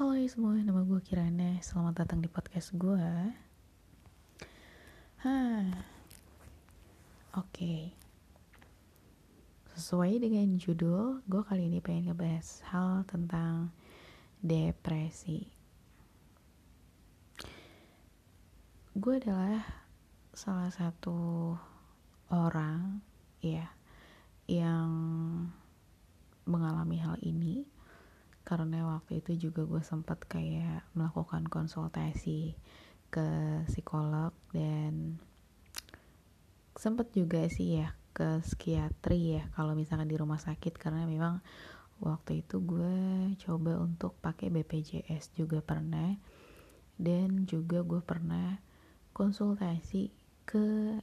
Halo semua, nama gue Kirana. Selamat datang di podcast gue. Hah, oke. Sesuai dengan judul, gue kali ini pengen ngebahas hal tentang depresi. Gue adalah salah satu orang, ya, yang mengalami hal ini karena waktu itu juga gue sempat kayak melakukan konsultasi ke psikolog dan sempat juga sih ya ke psikiatri ya kalau misalkan di rumah sakit. Karena memang waktu itu gue coba untuk pakai BPJS juga pernah. Dan juga gue pernah konsultasi ke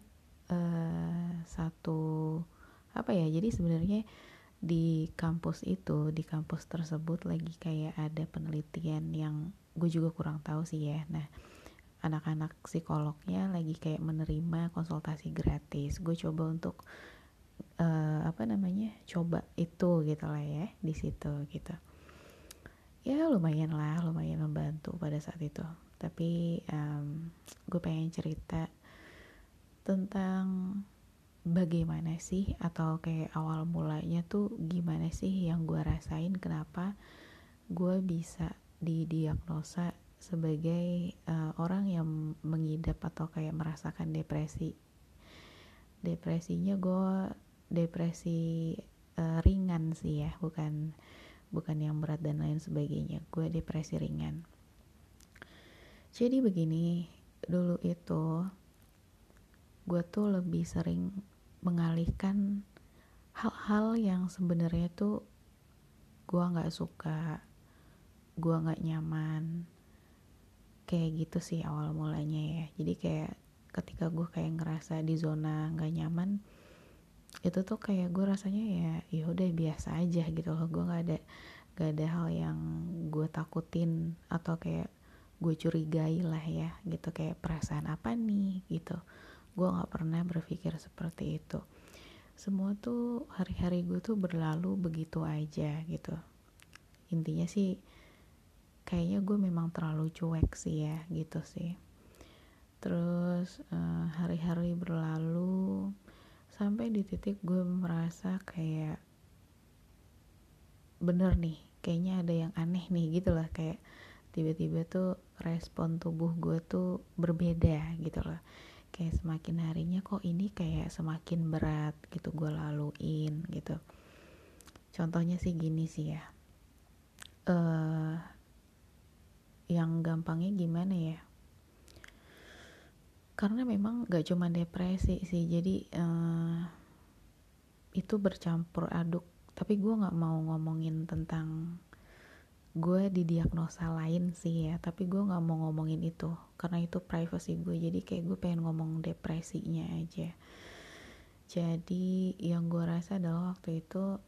uh, satu apa ya jadi sebenarnya di kampus itu di kampus tersebut lagi kayak ada penelitian yang gue juga kurang tahu sih ya. Nah anak-anak psikolognya lagi kayak menerima konsultasi gratis. Gue coba untuk uh, apa namanya coba itu gitu lah ya di situ gitu. Ya lumayan lah lumayan membantu pada saat itu. Tapi um, gue pengen cerita tentang bagaimana sih? Atau kayak awal mulanya tuh gimana sih yang gue rasain? Kenapa gue bisa didiagnosa sebagai uh, orang yang mengidap atau kayak merasakan depresi? Depresinya gue depresi uh, ringan sih ya bukan bukan yang berat dan lain sebagainya. Gue depresi ringan. Jadi begini dulu itu gue tuh lebih sering mengalihkan hal-hal yang sebenarnya tuh gue nggak suka gue nggak nyaman. Kayak gitu sih awal mulanya ya. Jadi kayak ketika gue kayak ngerasa di zona nggak nyaman itu tuh kayak gue rasanya ya ya udah biasa aja gitu loh. Gue nggak ada gak ada hal yang gue takutin atau kayak gue curigai lah ya gitu. Kayak perasaan apa nih gitu gue nggak pernah berpikir seperti itu. Semua tuh hari-hari gue tuh berlalu begitu aja gitu. Intinya sih kayaknya gue memang terlalu cuek sih ya gitu sih. Terus uh, hari-hari berlalu sampai di titik gue merasa kayak bener nih kayaknya ada yang aneh nih gitu lah. Kayak tiba-tiba tuh respon tubuh gue tuh berbeda gitu loh kayak semakin harinya kok ini kayak semakin berat gitu gue laluin gitu. Contohnya sih gini sih ya. Uh, yang gampangnya gimana ya? Karena memang gak cuma depresi sih jadi uh, itu bercampur aduk. Tapi gue nggak mau ngomongin tentang gue didiagnosa lain sih ya tapi gue nggak mau ngomongin itu karena itu privacy gue. Jadi kayak gue pengen ngomong depresinya aja. Jadi yang gue rasa adalah waktu itu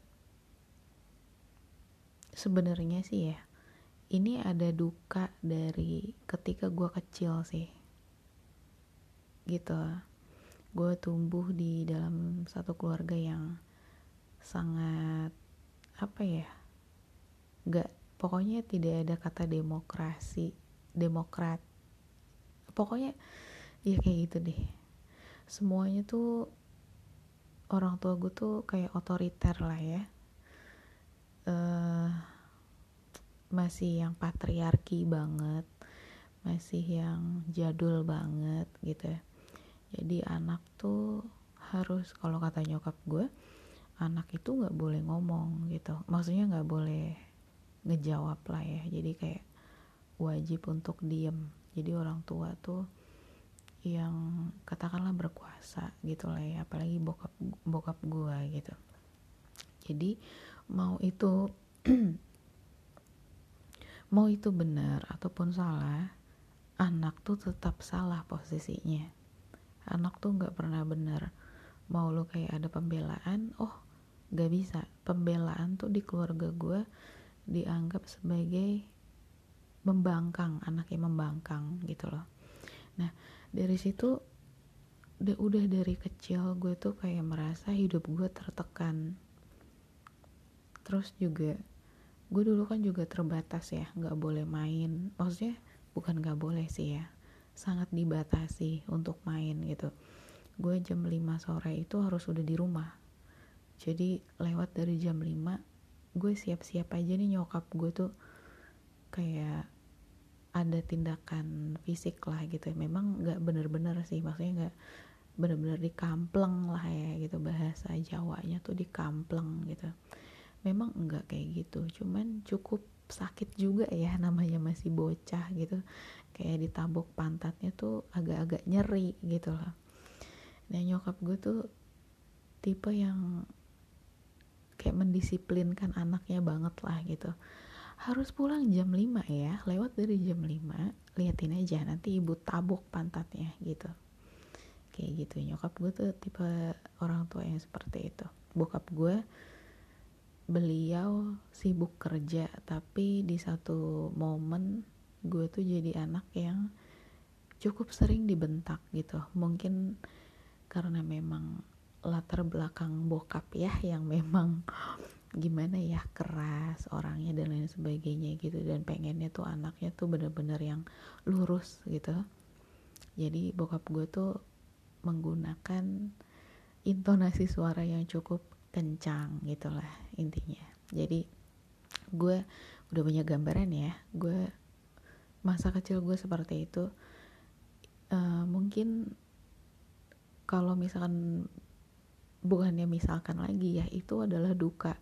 sebenarnya sih ya ini ada duka dari ketika gue kecil sih. Gitu. Gue tumbuh di dalam satu keluarga yang sangat apa ya gak pokoknya tidak ada kata demokrasi demokrat. Pokoknya ya kayak gitu deh. Semuanya tuh orang tua gue tuh kayak otoriter lah ya. Uh, masih yang patriarki banget masih yang jadul banget gitu ya. Jadi anak tuh harus kalau kata nyokap gue anak itu nggak boleh ngomong gitu. Maksudnya nggak boleh ngejawab lah ya. Jadi kayak wajib untuk diem. Jadi orang tua tuh yang katakanlah berkuasa gitu lah ya. Apalagi bokap bokap gue gitu. Jadi mau itu mau itu benar ataupun salah anak tuh tetap salah posisinya. Anak tuh nggak pernah benar. Mau lo kayak ada pembelaan oh nggak bisa. Pembelaan tuh di keluarga gue dianggap sebagai membangkang anaknya membangkang gitu loh. Nah dari situ udah dari kecil gue tuh kayak merasa hidup gue tertekan. Terus juga gue dulu kan juga terbatas ya nggak boleh main. Maksudnya bukan nggak boleh sih ya sangat dibatasi untuk main gitu. Gue jam 5 sore itu harus udah di rumah. Jadi lewat dari jam 5 gue siap-siap aja nih nyokap gue tuh kayak ada tindakan fisik lah gitu ya. Memang nggak bener-bener sih maksudnya nggak bener-bener dikampleng lah ya gitu. Bahasa Jawanya tuh dikampleng gitu. Memang enggak kayak gitu cuman cukup sakit juga ya namanya masih bocah gitu. Kayak ditabok pantatnya tuh agak-agak nyeri gitu loh nah nyokap gue tuh tipe yang kayak mendisiplinkan anaknya banget lah gitu. Harus pulang jam 5 ya lewat dari jam 5 liatin aja nanti ibu tabok pantatnya gitu. Kayak gitu nyokap gue tuh tipe orang tua yang seperti itu. Bokap gue beliau sibuk kerja tapi di satu momen gue tuh jadi anak yang cukup sering dibentak gitu. Mungkin karena memang latar belakang bokap ya yang memang gimana ya keras orangnya dan lain sebagainya gitu. Dan pengennya tuh anaknya tuh bener-bener yang lurus gitu. Jadi bokap gue tuh menggunakan intonasi suara yang cukup kencang gitulah intinya. Jadi gue udah punya gambaran ya gue masa kecil gue seperti itu. Uh, mungkin kalau misalkan bukannya misalkan lagi ya itu adalah duka.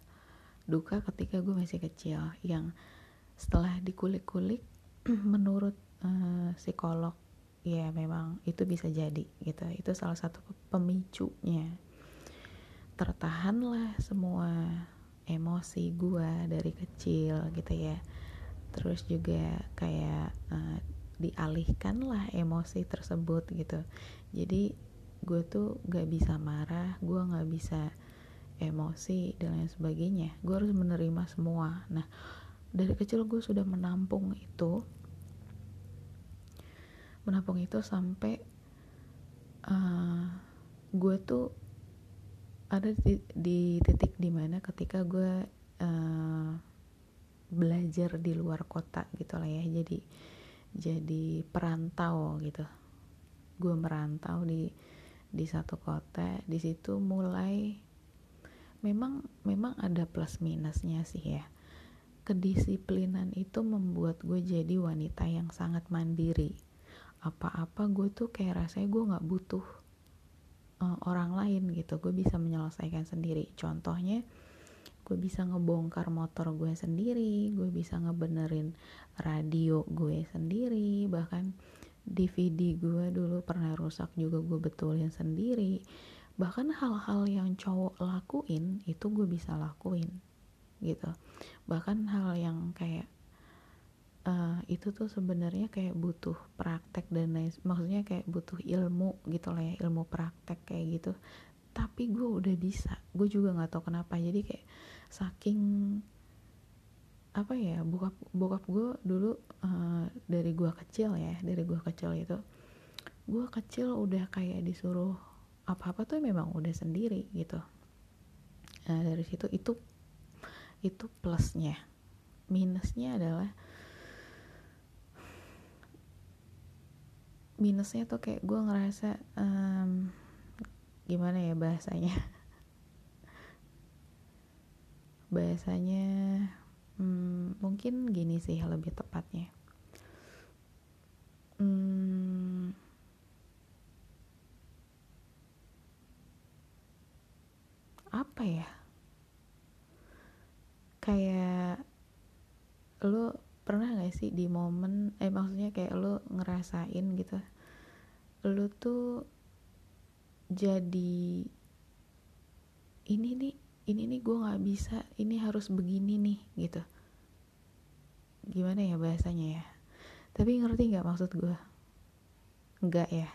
Duka ketika gue masih kecil yang setelah dikulik-kulik menurut uh, psikolog ya memang itu bisa jadi gitu. Itu salah satu pemicunya. Tertahanlah semua emosi gue dari kecil gitu ya. Terus juga kayak uh, dialihkan lah emosi tersebut gitu. Jadi gue tuh gak bisa marah gue gak bisa emosi dan lain sebagainya. Gue harus menerima semua. Nah dari kecil gue sudah menampung itu menampung itu sampai uh, gue tuh ada di, di titik di mana ketika gue uh, belajar di luar kota gitu lah ya jadi jadi perantau gitu. Gue merantau di di satu kota di situ mulai memang memang ada plus minusnya sih ya. Kedisiplinan itu membuat gue jadi wanita yang sangat mandiri. Apa-apa gue tuh kayak rasanya gue nggak butuh uh, orang lain gitu. Gue bisa menyelesaikan sendiri. Contohnya gue bisa ngebongkar motor gue sendiri gue bisa ngebenerin radio gue sendiri bahkan DVD gue dulu pernah rusak juga gue betulin sendiri. Bahkan hal-hal yang cowok lakuin itu gue bisa lakuin gitu. Bahkan hal yang kayak uh, itu tuh sebenarnya kayak butuh praktek dan lain maksudnya kayak butuh ilmu gitu lah ya ilmu praktek kayak gitu. Tapi gue udah bisa gue juga nggak tahu kenapa. Jadi kayak saking apa ya bokap bokap gue dulu uh, dari gue kecil ya dari gue kecil itu gue kecil udah kayak disuruh apa apa tuh memang udah sendiri gitu. Nah dari situ itu itu plusnya. Minusnya adalah minusnya tuh kayak gue ngerasa um, gimana ya bahasanya? Bahasanya hmm, mungkin gini sih lebih tepatnya. Hmm, apa ya? Kayak lo pernah gak sih di momen eh maksudnya kayak lo ngerasain gitu lo tuh jadi ini nih ini nih gue nggak bisa ini harus begini nih gitu. Gimana ya bahasanya ya? Tapi ngerti nggak maksud gue nggak ya?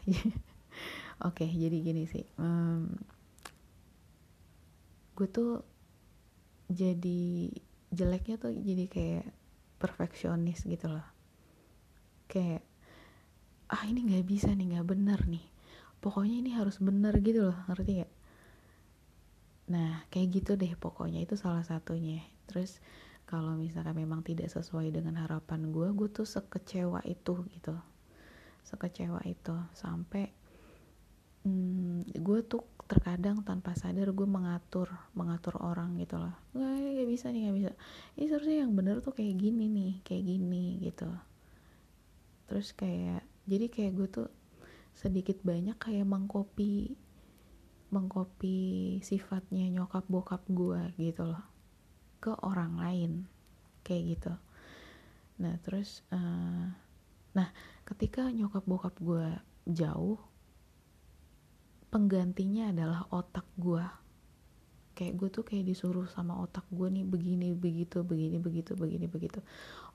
Oke jadi gini sih um, gue tuh jadi jeleknya tuh jadi kayak perfeksionis gitu loh. Kayak ah ini nggak bisa nih nggak bener nih. Pokoknya ini harus bener gitu loh ngerti gak nah kayak gitu deh pokoknya itu salah satunya. Terus kalau misalkan memang tidak sesuai dengan harapan gue gue tuh sekecewa itu gitu. Sekecewa itu. Sampai hmm, gue tuh terkadang tanpa sadar gue mengatur mengatur orang gitu loh. Nggak nggak bisa nih nggak bisa. Ini seharusnya yang bener tuh kayak gini nih kayak gini gitu. Terus kayak jadi kayak gue tuh sedikit banyak kayak mengkopi mengkopi sifatnya nyokap bokap gue gitu loh. Ke orang lain. Kayak gitu. Nah terus uh, nah ketika nyokap bokap gue jauh penggantinya adalah otak gue kayak gue tuh kayak disuruh sama otak gue nih begini begitu begini begitu begini begitu.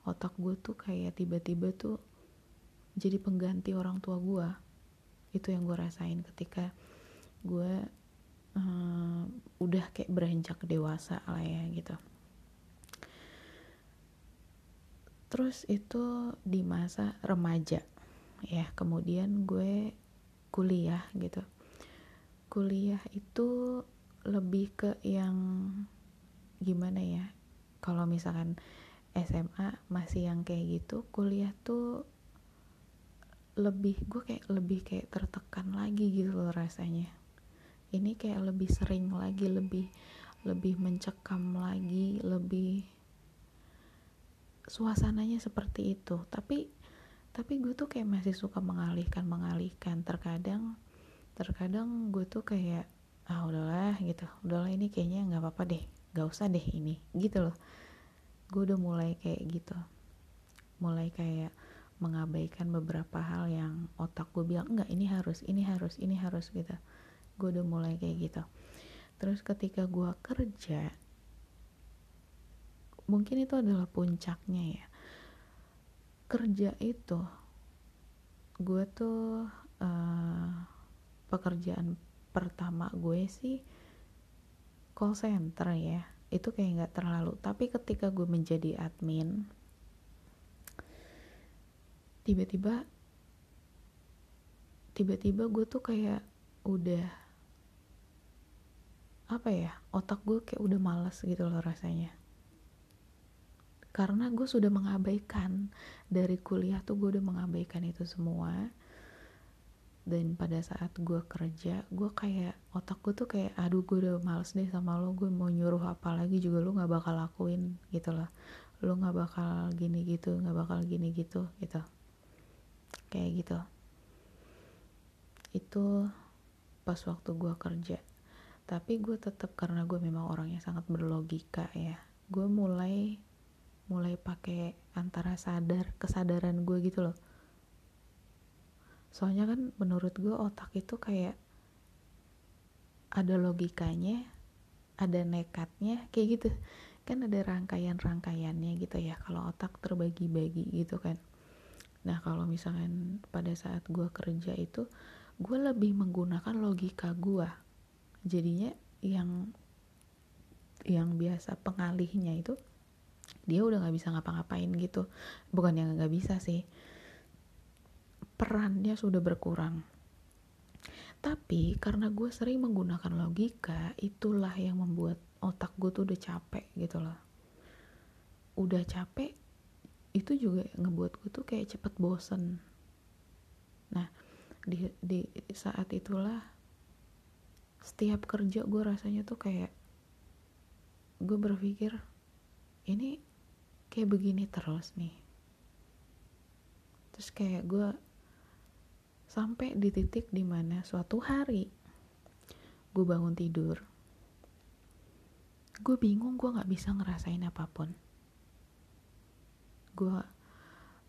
Otak gue tuh kayak tiba-tiba tuh jadi pengganti orang tua gue itu yang gue rasain ketika gue uh, udah kayak beranjak dewasa lah ya gitu. Terus itu di masa remaja ya. Kemudian gue kuliah gitu. Kuliah itu lebih ke yang gimana ya kalau misalkan SMA masih yang kayak gitu kuliah tuh lebih gue kayak lebih kayak tertekan lagi gitu loh rasanya ini kayak lebih sering lagi lebih lebih mencekam lagi lebih suasananya seperti itu. Tapi tapi gue tuh kayak masih suka mengalihkan mengalihkan. Terkadang terkadang gue tuh kayak ah udahlah gitu. Udahlah ini kayaknya nggak apa-apa deh gak usah deh ini gitu loh. Gue udah mulai kayak gitu. Mulai kayak mengabaikan beberapa hal yang otak gue bilang enggak ini harus ini harus ini harus gitu gue udah mulai kayak gitu. Terus ketika gue kerja mungkin itu adalah puncaknya ya. Kerja itu gue tuh uh, pekerjaan pertama gue sih call center ya. Itu kayak nggak terlalu. Tapi ketika gue menjadi admin tiba-tiba tiba-tiba gue tuh kayak udah apa ya otak gue kayak udah males gitu loh rasanya. Karena gue sudah mengabaikan dari kuliah tuh gue udah mengabaikan itu semua. Dan pada saat gue kerja gue kayak otak gue tuh kayak aduh gue udah males deh sama lo gue mau nyuruh apa lagi juga lo nggak bakal lakuin gitu loh. Lo nggak bakal gini gitu nggak bakal gini gitu gitu. Kayak gitu. Itu pas waktu gue kerja tapi gue tetap karena gue memang orang yang sangat berlogika ya gue mulai mulai pakai antara sadar kesadaran gue gitu loh. Soalnya kan menurut gue otak itu kayak ada logikanya ada nekatnya kayak gitu. Kan ada rangkaian-rangkaiannya gitu ya kalau otak terbagi-bagi gitu kan. Nah kalau misalkan pada saat gue kerja itu gue lebih menggunakan logika gue jadinya yang yang biasa pengalihnya itu dia udah nggak bisa ngapa-ngapain gitu bukan yang nggak bisa sih perannya sudah berkurang. Tapi karena gue sering menggunakan logika, itulah yang membuat otak gue tuh udah capek gitu loh. Udah capek, itu juga ngebuat gue tuh kayak cepet bosen. Nah, di, di saat itulah setiap kerja gue rasanya tuh kayak gue berpikir ini kayak begini terus nih. Terus kayak gue sampai di titik di mana suatu hari gue bangun tidur gue bingung gue nggak bisa ngerasain apa pun. Gue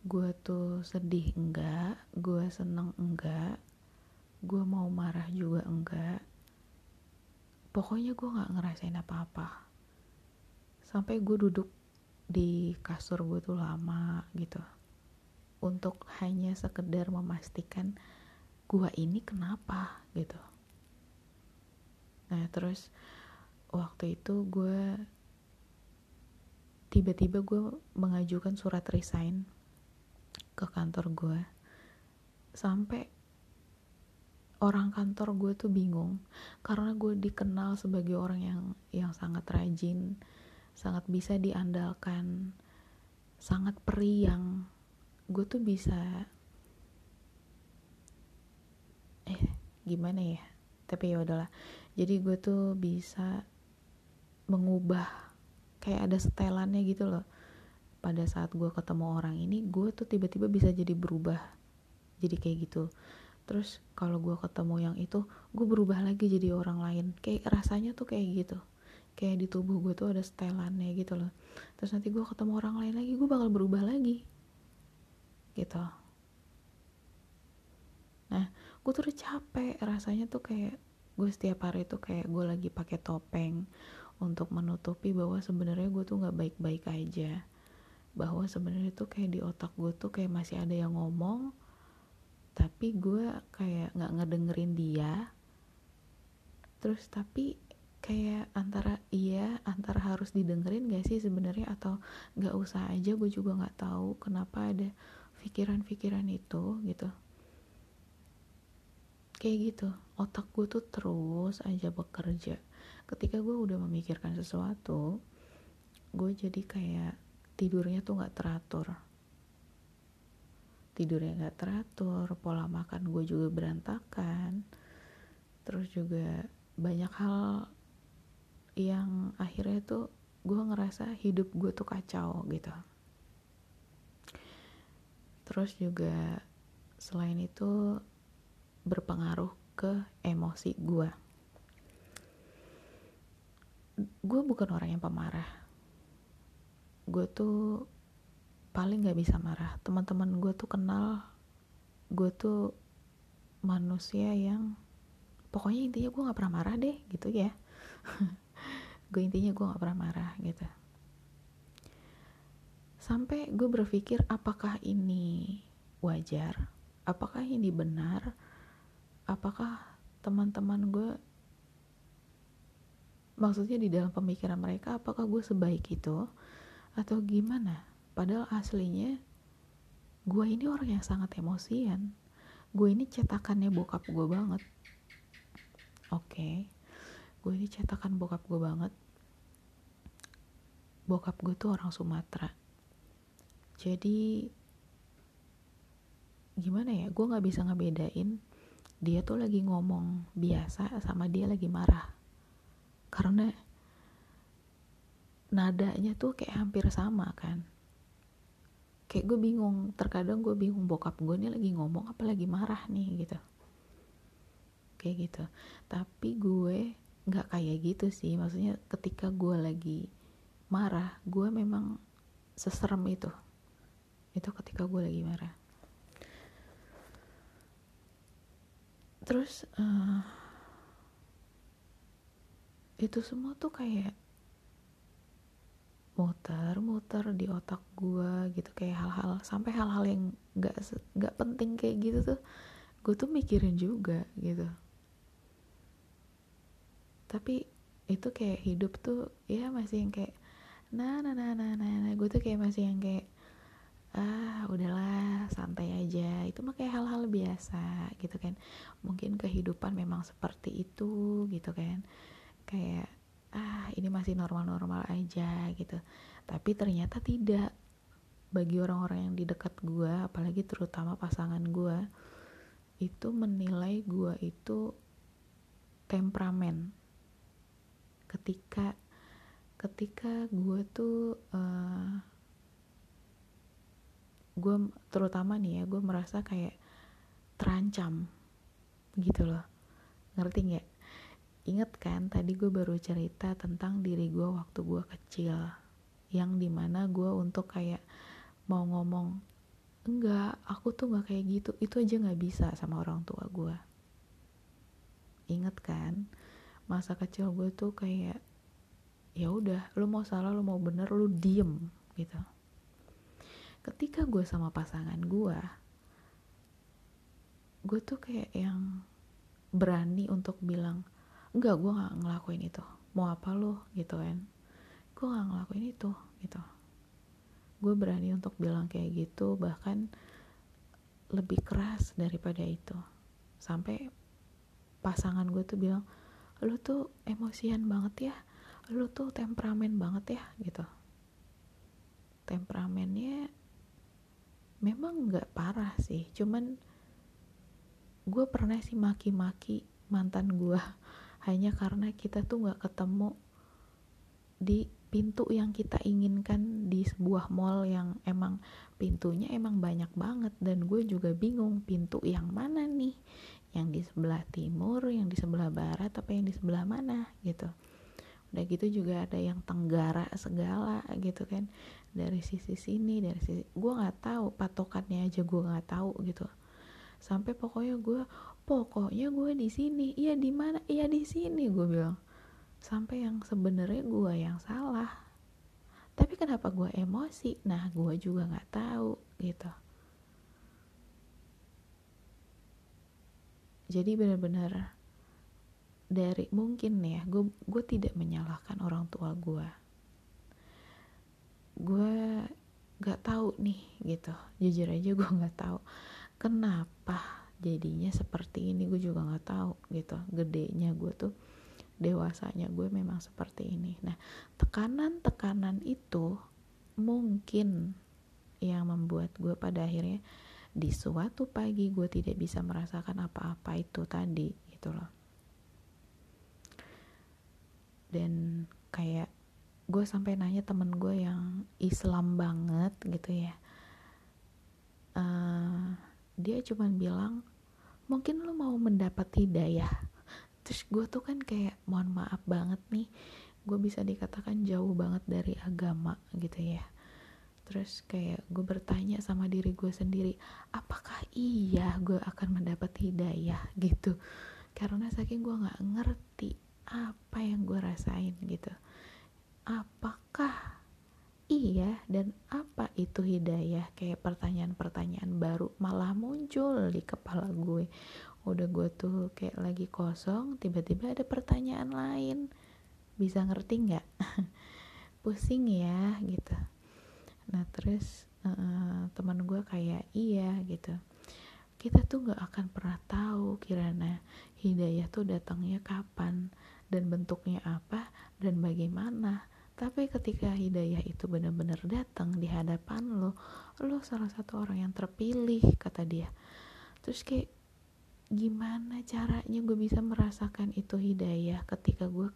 gue tuh sedih enggak gue seneng enggak gue mau marah juga enggak pokoknya gue nggak ngerasain apa-apa. Sampai gue duduk di kasur gue tuh lama gitu. Untuk hanya sekedar memastikan gua ini kenapa gitu. Nah terus waktu itu gue tiba-tiba gue mengajukan surat resign ke kantor gue sampai orang kantor gue tuh bingung. Karena gue dikenal sebagai orang yang yang sangat rajin sangat bisa diandalkan sangat periang gue tuh bisa eh gimana ya? Tapi ya udahlah. Jadi gue tuh bisa mengubah kayak ada setelannya gitu loh. Pada saat gue ketemu orang ini gue tuh tiba-tiba bisa jadi berubah jadi kayak gitu terus kalau gue ketemu yang itu gue berubah lagi jadi orang lain. Kayak rasanya tuh kayak gitu. Kayak di tubuh gue tuh ada setelannya gitu loh. Terus nanti gue ketemu orang lain lagi gue bakal berubah lagi. Gitu. Nah gue tuh udah capek. Rasanya tuh kayak gue setiap hari tuh kayak gue lagi pakai topeng untuk menutupi bahwa sebenarnya gue tuh nggak baik-baik aja. Bahwa sebenarnya tuh kayak di otak gue tuh kayak masih ada yang ngomong tapi gue kayak nggak ngedengerin dia. Terus tapi kayak antara iya antara harus didengerin gak sih sebenarnya? Atau nggak usah aja gue juga nggak tahu kenapa ada pikiran-pikiran itu gitu. Kayak gitu. Otak gue tuh terus aja bekerja. Ketika gue udah memikirkan sesuatu gue jadi kayak tidurnya tuh nggak teratur tidurnya nggak teratur pola makan gue juga berantakan. Terus juga banyak hal yang akhirnya tuh gue ngerasa hidup gue tuh kacau gitu. Terus juga selain itu berpengaruh ke emosi gue gue bukan orang yang pemarah. Gue tuh paling gak bisa marah. Teman-teman gue tuh kenal gue tuh manusia yang pokoknya intinya gue gak pernah marah deh gitu ya. Gue intinya gue gak pernah marah gitu. Sampai gue berpikir apakah ini wajar? Apakah ini benar? Apakah teman-teman gue maksudnya di dalam pemikiran mereka apakah gue sebaik itu? Atau gimana padahal aslinya gue ini orang yang sangat emosian. Gue ini cetakannya bokap gue banget. Oke okay. gue ini cetakan bokap gue banget. Bokap gue tuh orang Sumatera. Jadi gimana ya gue nggak bisa ngebedain dia tuh lagi ngomong biasa sama dia lagi marah. Karena nadanya tuh kayak hampir sama kan kayak gue bingung terkadang gue bingung bokap gue ini lagi ngomong apa lagi marah nih gitu. Kayak gitu. Tapi gue nggak kayak gitu sih maksudnya ketika gue lagi marah gue memang seserem itu. Itu ketika gue lagi marah. Terus uh, itu semua tuh kayak muter-muter di otak gue gitu kayak hal-hal sampai hal-hal yang nggak nggak penting kayak gitu tuh gue tuh mikirin juga gitu. Tapi itu kayak hidup tuh ya masih yang kayak nah nah nah nah nah, nah. gue tuh kayak masih yang kayak ah udahlah santai aja. Itu mah kayak hal-hal biasa gitu kan. Mungkin kehidupan memang seperti itu gitu kan. Kayak ah ini masih normal-normal aja gitu. Tapi ternyata tidak. Bagi orang-orang yang di dekat gue apalagi terutama pasangan gue itu menilai gue itu temperamen. Ketika ketika gue tuh uh, gue terutama nih ya gue merasa kayak terancam gitu loh. Ngerti nggak inget kan tadi gue baru cerita tentang diri gue waktu gue kecil. Yang di mana gue untuk kayak mau ngomong enggak aku tuh nggak kayak gitu. Itu aja nggak bisa sama orang tua gue. Inget kan masa kecil gue tuh kayak ya udah lu mau salah lu mau bener lu diem gitu. Ketika gue sama pasangan gue gue tuh kayak yang berani untuk bilang enggak gue gak ngelakuin itu. Mau apa lo gitu kan. Gue gak ngelakuin itu. Gitu. Gue berani untuk bilang kayak gitu bahkan lebih keras daripada itu. Sampai pasangan gue tuh bilang lo tuh emosian banget ya. Lu tuh temperamen banget ya. Gitu. Temperamennya memang nggak parah sih. Cuman gue pernah sih maki-maki mantan gue hanya karena kita tuh nggak ketemu di pintu yang kita inginkan di sebuah mall yang emang pintunya emang banyak banget. Dan gue juga bingung pintu yang mana nih? Yang di sebelah timur yang di sebelah barat apa yang di sebelah mana gitu. Udah gitu juga ada yang tenggara segala gitu kan. Dari sisi sini dari sisi gue nggak tahu patokannya aja gue nggak tahu gitu. Sampai pokoknya gue pokoknya gue di sini. Iya di mana? Iya di sini gue bilang. Sampai yang sebenarnya gue yang salah. Tapi kenapa gue emosi? Nah gue juga nggak tahu gitu. Jadi benar-benar dari mungkin ya gue gue tidak menyalahkan orang tua gue gue nggak tahu nih gitu. Jujur aja gue nggak tahu kenapa jadinya seperti ini gue juga nggak tahu gitu. Gedenya gue tuh dewasanya gue memang seperti ini. Nah tekanan-tekanan itu mungkin yang membuat gue pada akhirnya di suatu pagi gue tidak bisa merasakan apa-apa itu tadi gitu loh. Dan kayak gue sampai nanya temen gue yang Islam banget gitu ya. Uh, dia cuman bilang mungkin lo mau mendapat hidayah. Terus gue tuh kan kayak mohon maaf banget nih gue bisa dikatakan jauh banget dari agama gitu ya. Terus kayak gue bertanya sama diri gue sendiri apakah iya gue akan mendapat hidayah? gitu. Karena saking gue nggak ngerti apa yang gue rasain gitu. Apakah iya dan apa itu hidayah? Kayak pertanyaan-pertanyaan baru malah muncul di kepala gue. Udah gue tuh kayak lagi kosong tiba-tiba ada pertanyaan lain. Bisa ngerti nggak? Pusing ya gitu. Nah terus uh, teman gue kayak iya gitu. Kita tuh nggak akan pernah tahu kirana hidayah tuh datangnya kapan dan bentuknya apa dan bagaimana tapi ketika hidayah itu benar-benar datang di hadapan lo lo salah satu orang yang terpilih kata dia. Terus kayak gimana caranya gue bisa merasakan itu hidayah ketika gue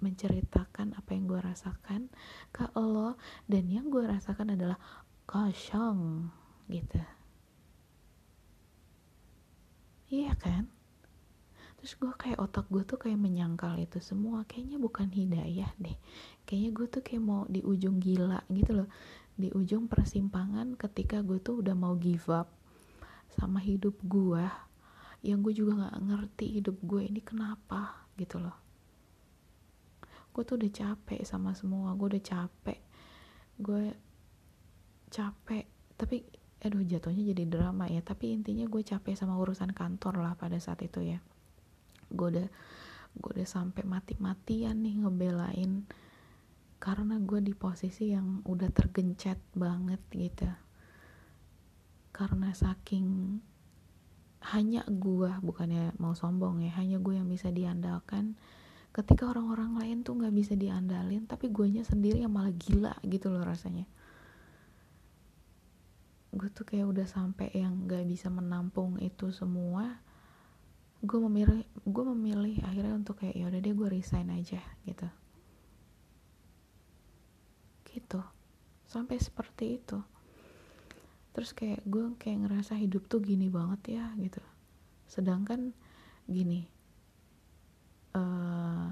menceritakan apa yang gue rasakan ke Allah dan yang gue rasakan adalah kosong gitu. Iya kan terus gue kayak otak gue tuh kayak menyangkal itu semua. Kayaknya bukan hidayah deh. Kayaknya gue tuh kayak mau di ujung gila gitu loh. Di ujung persimpangan ketika gue tuh udah mau give up sama hidup gue yang gue juga nggak ngerti hidup gue ini kenapa gitu loh. Gue tuh udah capek sama semua gue udah capek. Gue capek tapi aduh jatuhnya jadi drama ya. Tapi intinya gue capek sama urusan kantor lah pada saat itu ya gue udah gue udah sampai mati-matian nih ngebelain karena gue di posisi yang udah tergencet banget gitu. Karena saking hanya gue bukannya mau sombong ya hanya gue yang bisa diandalkan. Ketika orang-orang lain tuh nggak bisa diandalin tapi gue nya sendiri yang malah gila gitu loh rasanya. Gue tuh kayak udah sampai yang nggak bisa menampung itu semua gue memilih gue memilih akhirnya untuk kayak ya udah deh gue resign aja gitu. Gitu. Sampai seperti itu. Terus kayak gue kayak ngerasa hidup tuh gini banget ya gitu. Sedangkan gini eh,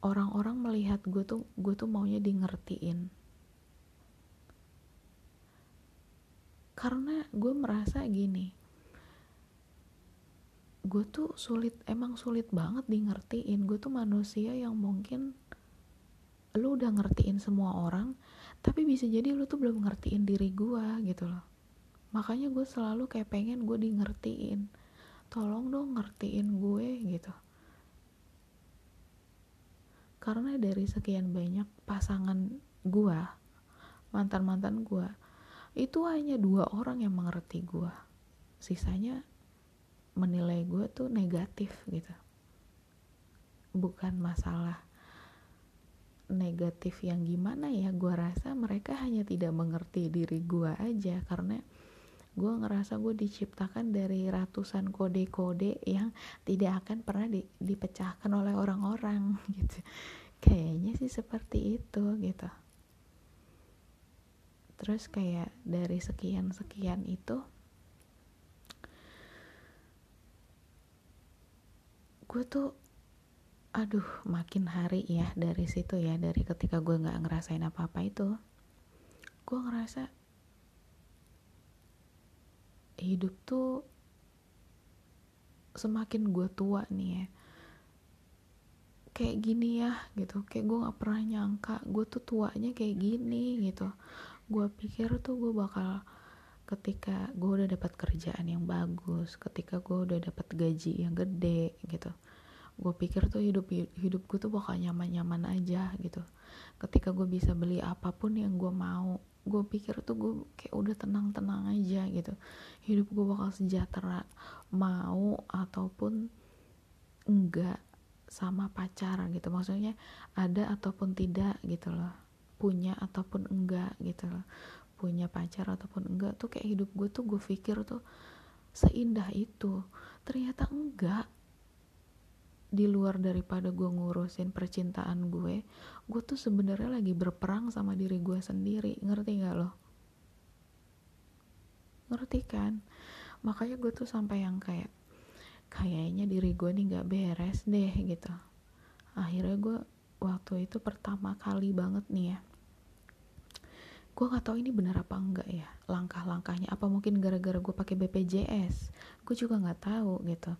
orang-orang melihat gue tuh gue tuh maunya di ngertiin karena gue merasa gini gue tuh sulit emang sulit banget di ngertiin gue tuh manusia yang mungkin lu udah ngertiin semua orang tapi bisa jadi lu tuh belum ngertiin diri gue gitu loh. Makanya gue selalu kayak pengen gue di ngertiin tolong dong ngertiin gue gitu. Karena dari sekian banyak pasangan gue mantan-mantan gue itu hanya dua orang yang mengerti gue sisanya menilai gue tuh negatif gitu. Bukan masalah negatif yang gimana ya gue rasa mereka hanya tidak mengerti diri gue aja. Karena gue ngerasa gue diciptakan dari ratusan kode-kode yang tidak akan pernah di, dipecahkan oleh orang-orang gitu. Kayaknya sih seperti itu gitu. Terus kayak dari sekian-sekian itu gue tuh aduh makin hari ya dari situ ya dari ketika gue nggak ngerasain apa-apa itu gue ngerasa hidup tuh semakin gue tua nih ya. Kayak gini ya gitu. Kayak gue nggak pernah nyangka gue tuh tuanya kayak gini gitu. Gue pikir tuh gue bakal ketika gue udah dapat kerjaan yang bagus ketika gue udah dapat gaji yang gede gitu. Gue pikir tuh hidup hidup gue tuh bakal nyaman-nyaman aja gitu. Ketika gue bisa beli apa pun yang gue mau gue pikir tuh gue kayak udah tenang-tenang aja gitu. Hidup gue bakal sejahtera mau ataupun enggak sama pacar gitu. Maksudnya ada ataupun tidak gitu loh. Punya ataupun enggak gitu loh punya pacar ataupun enggak tuh kayak hidup gue tuh gue pikir tuh seindah itu. Ternyata enggak. Di luar daripada gue ngurusin percintaan gue gue tuh sebenarnya lagi berperang sama diri gue sendiri. Ngerti gak lo? Ngerti kan? Makanya gue tuh sampai yang kayak kayaknya diri gue nih gak beres deh gitu. Akhirnya gue waktu itu pertama kali banget nih ya gue gak tahu ini benar apa enggak ya langkah-langkahnya. Apa mungkin gara-gara gue pakai BPJS gue juga nggak tahu gitu.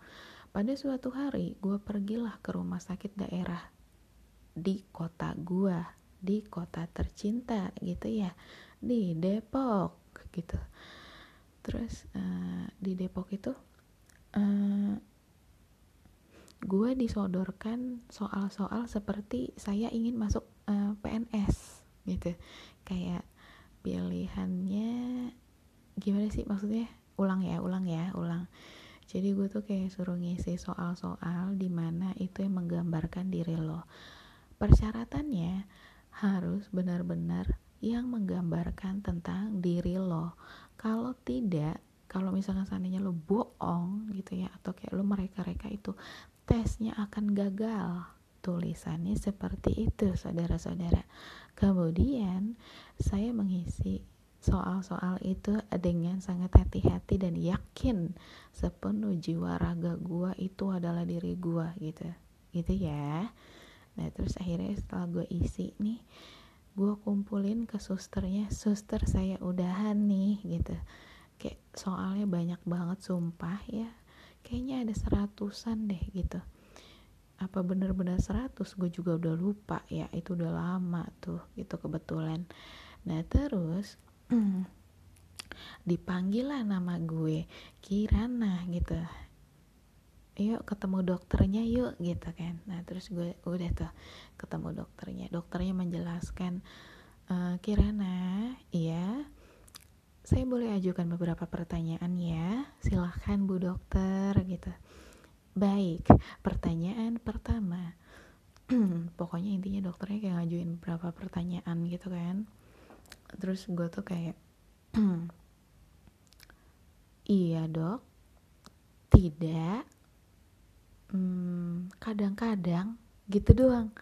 Pada suatu hari gue pergilah ke rumah sakit daerah di kota gue, di kota tercinta gitu ya, di Depok gitu. Terus uh, di Depok itu uh, gue disodorkan soal-soal seperti saya ingin masuk uh, eh, PNS gitu, kayak pilihannya gimana sih maksudnya? Ulang ya, ulang ya, ulang. Jadi gue tuh kayak suruh ngisi soal-soal di mana itu yang menggambarkan diri lo. Persyaratannya harus benar-benar yang menggambarkan tentang diri lo. Kalau tidak kalau misalkan seandainya lo bohong gitu ya atau kayak lo mereka-reka itu tesnya akan gagal tulisannya seperti itu saudara-saudara. Kemudian saya mengisi soal-soal itu dengan sangat hati-hati dan yakin sepenuh jiwa raga gua itu adalah diri gua gitu. Gitu ya. Nah terus akhirnya setelah gue isi nih gue kumpulin ke susternya suster saya udahan nih gitu. Kayak soalnya banyak banget sumpah ya. Kayaknya ada seratusan deh gitu apa bener-bener seratus? Gue juga udah lupa ya itu udah lama tuh itu kebetulan. Nah terus dipanggil lah nama gue Kirana gitu. Yuk ketemu dokternya yuk gitu kan. Nah terus gue udah tuh ketemu dokternya. Dokternya menjelaskan e, Kirana iya saya boleh ajukan beberapa pertanyaan ya. Silahkan bu dokter gitu baik pertanyaan pertama. Pokoknya intinya dokternya kayak ngajuin beberapa pertanyaan gitu kan. Terus gue tuh kayak iya dok. Tidak. Hmm, kadang-kadang. Gitu doang.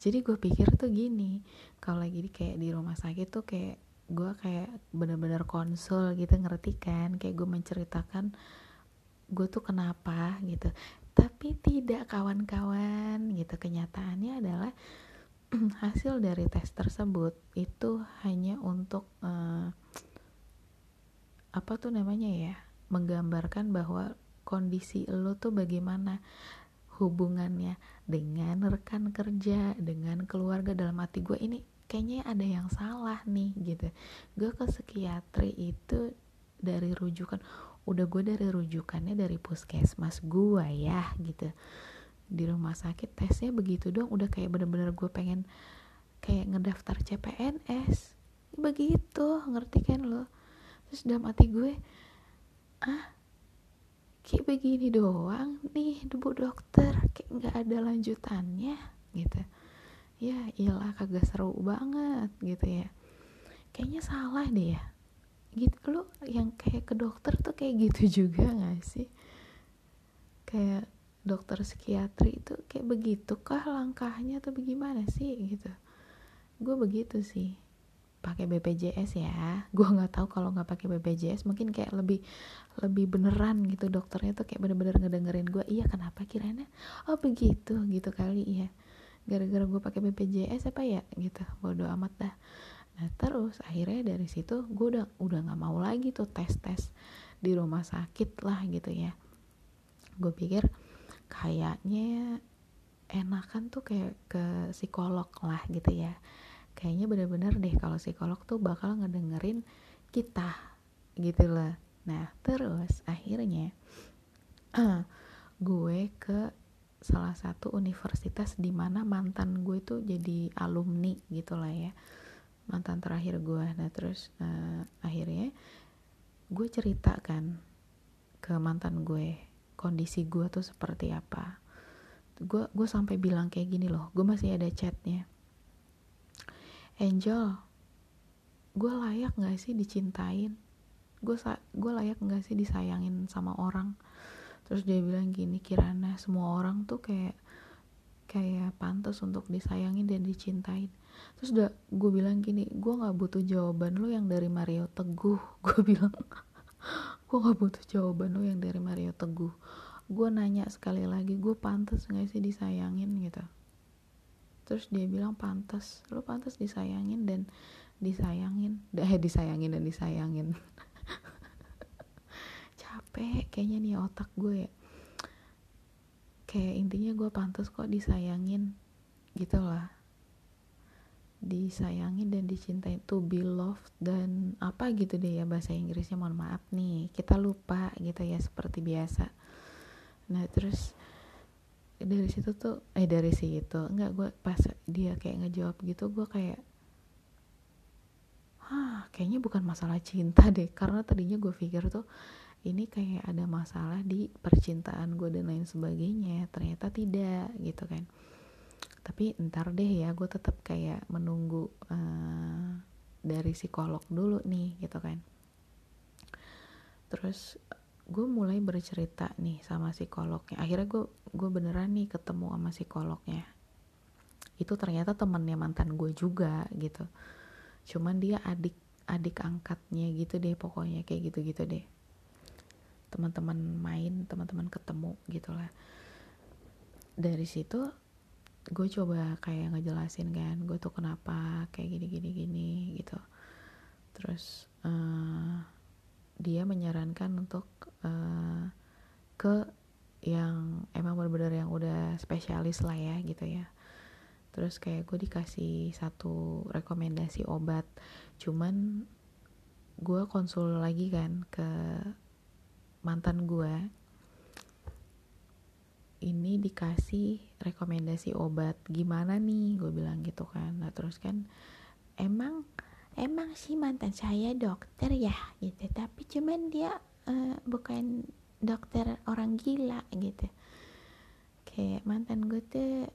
Jadi gue pikir tuh gini kalau lagi kayak di rumah sakit tuh kayak gue kayak bener-bener konsul gitu ngerti kan? Kayak gue menceritakan gue tuh kenapa gitu tapi tidak kawan-kawan gitu. Kenyataannya adalah hasil dari tes tersebut itu hanya untuk uh, apa tuh namanya ya menggambarkan bahwa kondisi lo tuh bagaimana hubungannya dengan rekan kerja dengan keluarga dalam hati gue ini kayaknya ada yang salah nih gitu. Gue ke psikiatri itu dari rujukan udah gue dari rujukannya dari puskesmas gue ya gitu. Di rumah sakit tesnya begitu dong udah kayak bener-bener gue pengen kayak ngedaftar CPNS begitu ngerti kan lo? Terus dalam hati gue ah kayak begini doang nih bu dokter kayak nggak ada lanjutannya gitu. Ya iyalah kagak seru banget gitu ya. Kayaknya salah deh ya gitu. Lo yang kayak ke dokter tuh kayak gitu juga gak sih? Kayak dokter psikiatri itu kayak begitu kah langkahnya atau bagaimana sih gitu? Gue begitu sih. Pakai BPJS ya. Gue nggak tahu kalau nggak pakai BPJS mungkin kayak lebih lebih beneran gitu dokternya tuh kayak bener-bener ngedengerin gue iya kenapa kiranya? Oh begitu gitu kali ya. Gara-gara gue pakai BPJS apa ya gitu. Bodoh amat dah nah terus akhirnya dari situ gue udah udah nggak mau lagi tuh tes tes di rumah sakit lah gitu ya. Gue pikir kayaknya enakan tuh kayak ke psikolog lah gitu ya. Kayaknya bener-bener deh kalau psikolog tuh bakal ngedengerin kita gitu loh. Nah terus akhirnya gue ke salah satu universitas di mana mantan gue tuh jadi alumni gitu lah ya mantan terakhir gue nah terus uh, akhirnya gue ceritakan ke mantan gue kondisi gue tuh seperti apa. Gue gue sampai bilang kayak gini loh gue masih ada chatnya. Angel gue layak gak sih dicintain? Gue gue layak gak sih disayangin sama orang? Terus dia bilang gini Kirana semua orang tuh kayak kayak pantas untuk disayangin dan dicintain terus udah gue bilang gini gue nggak butuh jawaban lo yang dari Mario Teguh gue bilang. Gue nggak butuh jawaban lo yang dari Mario Teguh. Gue nanya sekali lagi gue pantas gak sih disayangin? Gitu. Terus dia bilang pantas. Lo pantas disayangin dan disayangin. Eh disayangin dan disayangin. Capek kayaknya nih otak gue ya. Kayak intinya gue pantas kok disayangin. Gitu lah disayangin dan dicintai to be loved dan apa gitu deh ya bahasa Inggrisnya mohon maaf nih kita lupa gitu ya seperti biasa. Nah terus dari situ tuh eh dari situ enggak gue pas dia kayak ngejawab gitu gue kayak Hah, kayaknya bukan masalah cinta deh. Karena tadinya gue pikir tuh ini kayak ada masalah di percintaan gue dan lain sebagainya. Ternyata tidak gitu kan tapi ntar deh ya gue tetap kayak menunggu uh, dari psikolog dulu nih gitu kan. Terus gue mulai bercerita nih sama psikolognya. Akhirnya gue gue beneran nih ketemu sama psikolognya. Itu ternyata temennya mantan gue juga gitu. Cuman dia adik adik angkatnya gitu deh pokoknya kayak gitu gitu deh. Teman-teman main teman-teman ketemu gitulah. Dari situ gue coba kayak ngejelasin kan gue tuh kenapa kayak gini gini gini gitu. Terus uh, dia menyarankan untuk uh, ke yang emang bener-bener yang udah spesialis lah ya gitu ya. Terus kayak gue dikasih satu rekomendasi obat cuman gue konsul lagi kan ke mantan gue ini dikasih rekomendasi obat gimana nih? Gue bilang gitu kan. Nah terus kan emang emang sih mantan saya dokter ya? Gitu. Tapi cuman dia uh, bukan dokter orang gila gitu. Kayak mantan gue tuh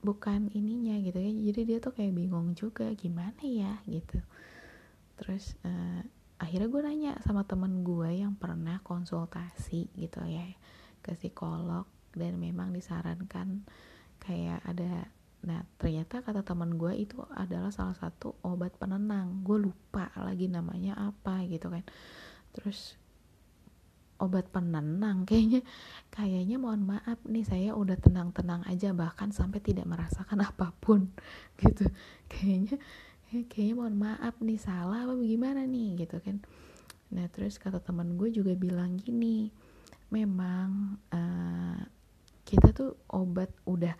bukan ininya gitu ya. Jadi dia tuh kayak bingung juga gimana ya? Gitu. Terus uh, akhirnya gue nanya sama temen gue yang pernah konsultasi gitu ya ke psikolog dan memang disarankan kayak ada Nah ternyata kata teman gue itu adalah salah satu obat penenang. Gue lupa lagi namanya apa gitu kan. Terus obat penenang kayaknya kayaknya mohon maaf nih saya udah tenang-tenang aja bahkan sampai tidak merasakan apa pun gitu kayaknya kayaknya mohon maaf nih salah apa gimana nih gitu kan nah terus kata teman gue juga bilang gini memang uh, kita tuh obat udah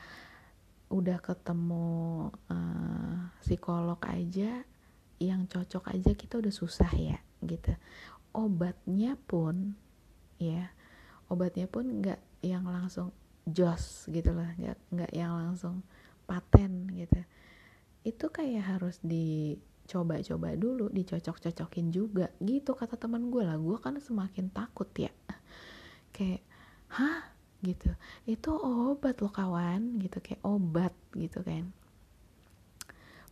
udah ketemu uh, psikolog aja yang cocok aja kita udah susah ya gitu. Obatnya pun ya obatnya pun nggak yang langsung jos gitu lah nggak nggak yang langsung paten gitu. Itu kayak harus dicoba-coba dulu dicocok-cocokin juga gitu kata teman gue lah. Gue kan semakin takut ya kayak hah? gitu. Itu obat loh kawan gitu kayak obat gitu kan.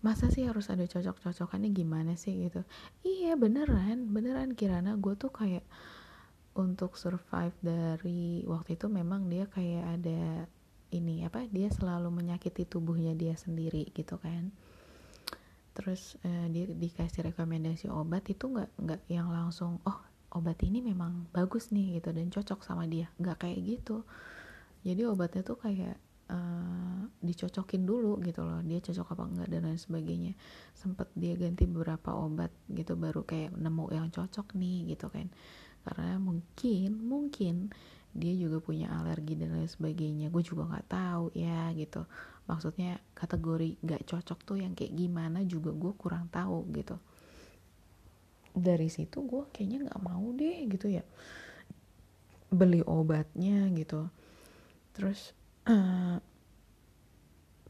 Masa sih harus ada cocok-cocokannya? Gimana sih? gitu. Iya beneran beneran Kirana. Gue tuh kayak untuk survive dari waktu itu memang dia kayak ada ini apa dia selalu menyakiti tubuhnya dia sendiri gitu kan. Terus uh, dia dikasih rekomendasi obat itu nggak nggak yang langsung oh obat ini memang bagus nih gitu dan cocok sama dia. Nggak kayak gitu. Jadi obatnya tuh kayak uh, dicocokin dulu gitu loh. Dia cocok apa enggak dan lain sebagainya. Sempet dia ganti beberapa obat gitu baru kayak nemu yang cocok nih gitu kan. Karena mungkin mungkin dia juga punya alergi dan lain sebagainya. Gue juga nggak tahu ya gitu. Maksudnya kategori nggak cocok tuh yang kayak gimana juga gue kurang tahu gitu dari situ gue kayaknya nggak mau deh gitu ya. Beli obatnya gitu. Terus uh,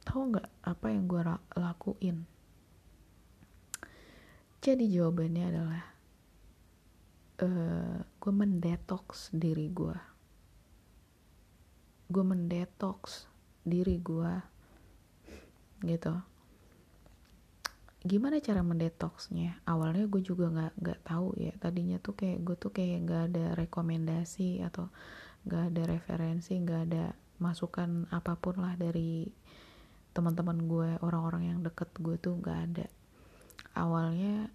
tahu nggak apa yang gue lakuin? Jadi jawabannya adalah uh, gue mendetoks diri gue gue mendetoks diri gue gitu gimana cara mendetoksnya? Awalnya gue juga nggak nggak tahu ya. Tadinya tuh kayak gue tuh kayak nggak ada rekomendasi atau nggak ada referensi nggak ada masukan apa pun lah dari teman-teman gue orang-orang yang deket gue tuh nggak ada. Awalnya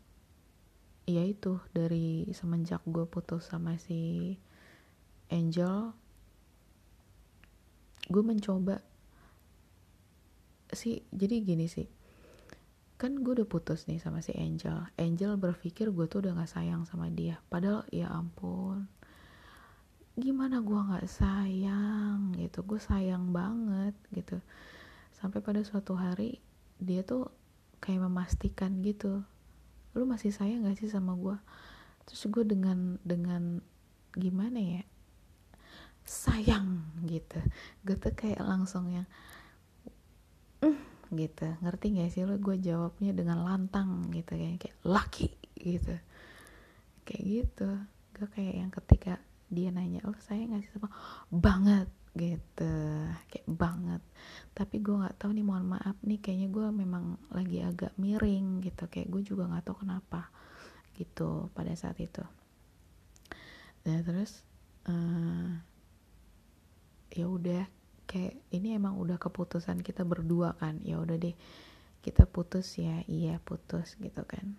ya itu dari semenjak gue putus sama si Angel gue mencoba sih jadi gini sih kan gue udah putus nih sama si Angel. Angel berpikir gue tuh udah gak sayang sama dia. Padahal ya ampun. Gimana gue gak sayang gitu? Gue sayang banget gitu. Sampai pada suatu hari dia tuh kayak memastikan gitu lu masih sayang gak sih sama gue terus gue dengan dengan gimana ya? Sayang gitu. Gue tuh kayak langsung yang gitu. Ngerti gak sih lo gue jawabnya dengan lantang gitu kayak kayak laki gitu. Kayak gitu. Gue kayak yang ketika dia nanya lo saya sih sama banget gitu. Kayak banget. Tapi gue nggak tahu nih mohon maaf nih kayaknya gue memang lagi agak miring gitu. Kayak gue juga nggak tahu kenapa gitu pada saat itu. Nah terus uh, ya udah kayak ini emang udah keputusan kita berdua kan? Ya udah deh kita putus ya. Iya putus gitu kan.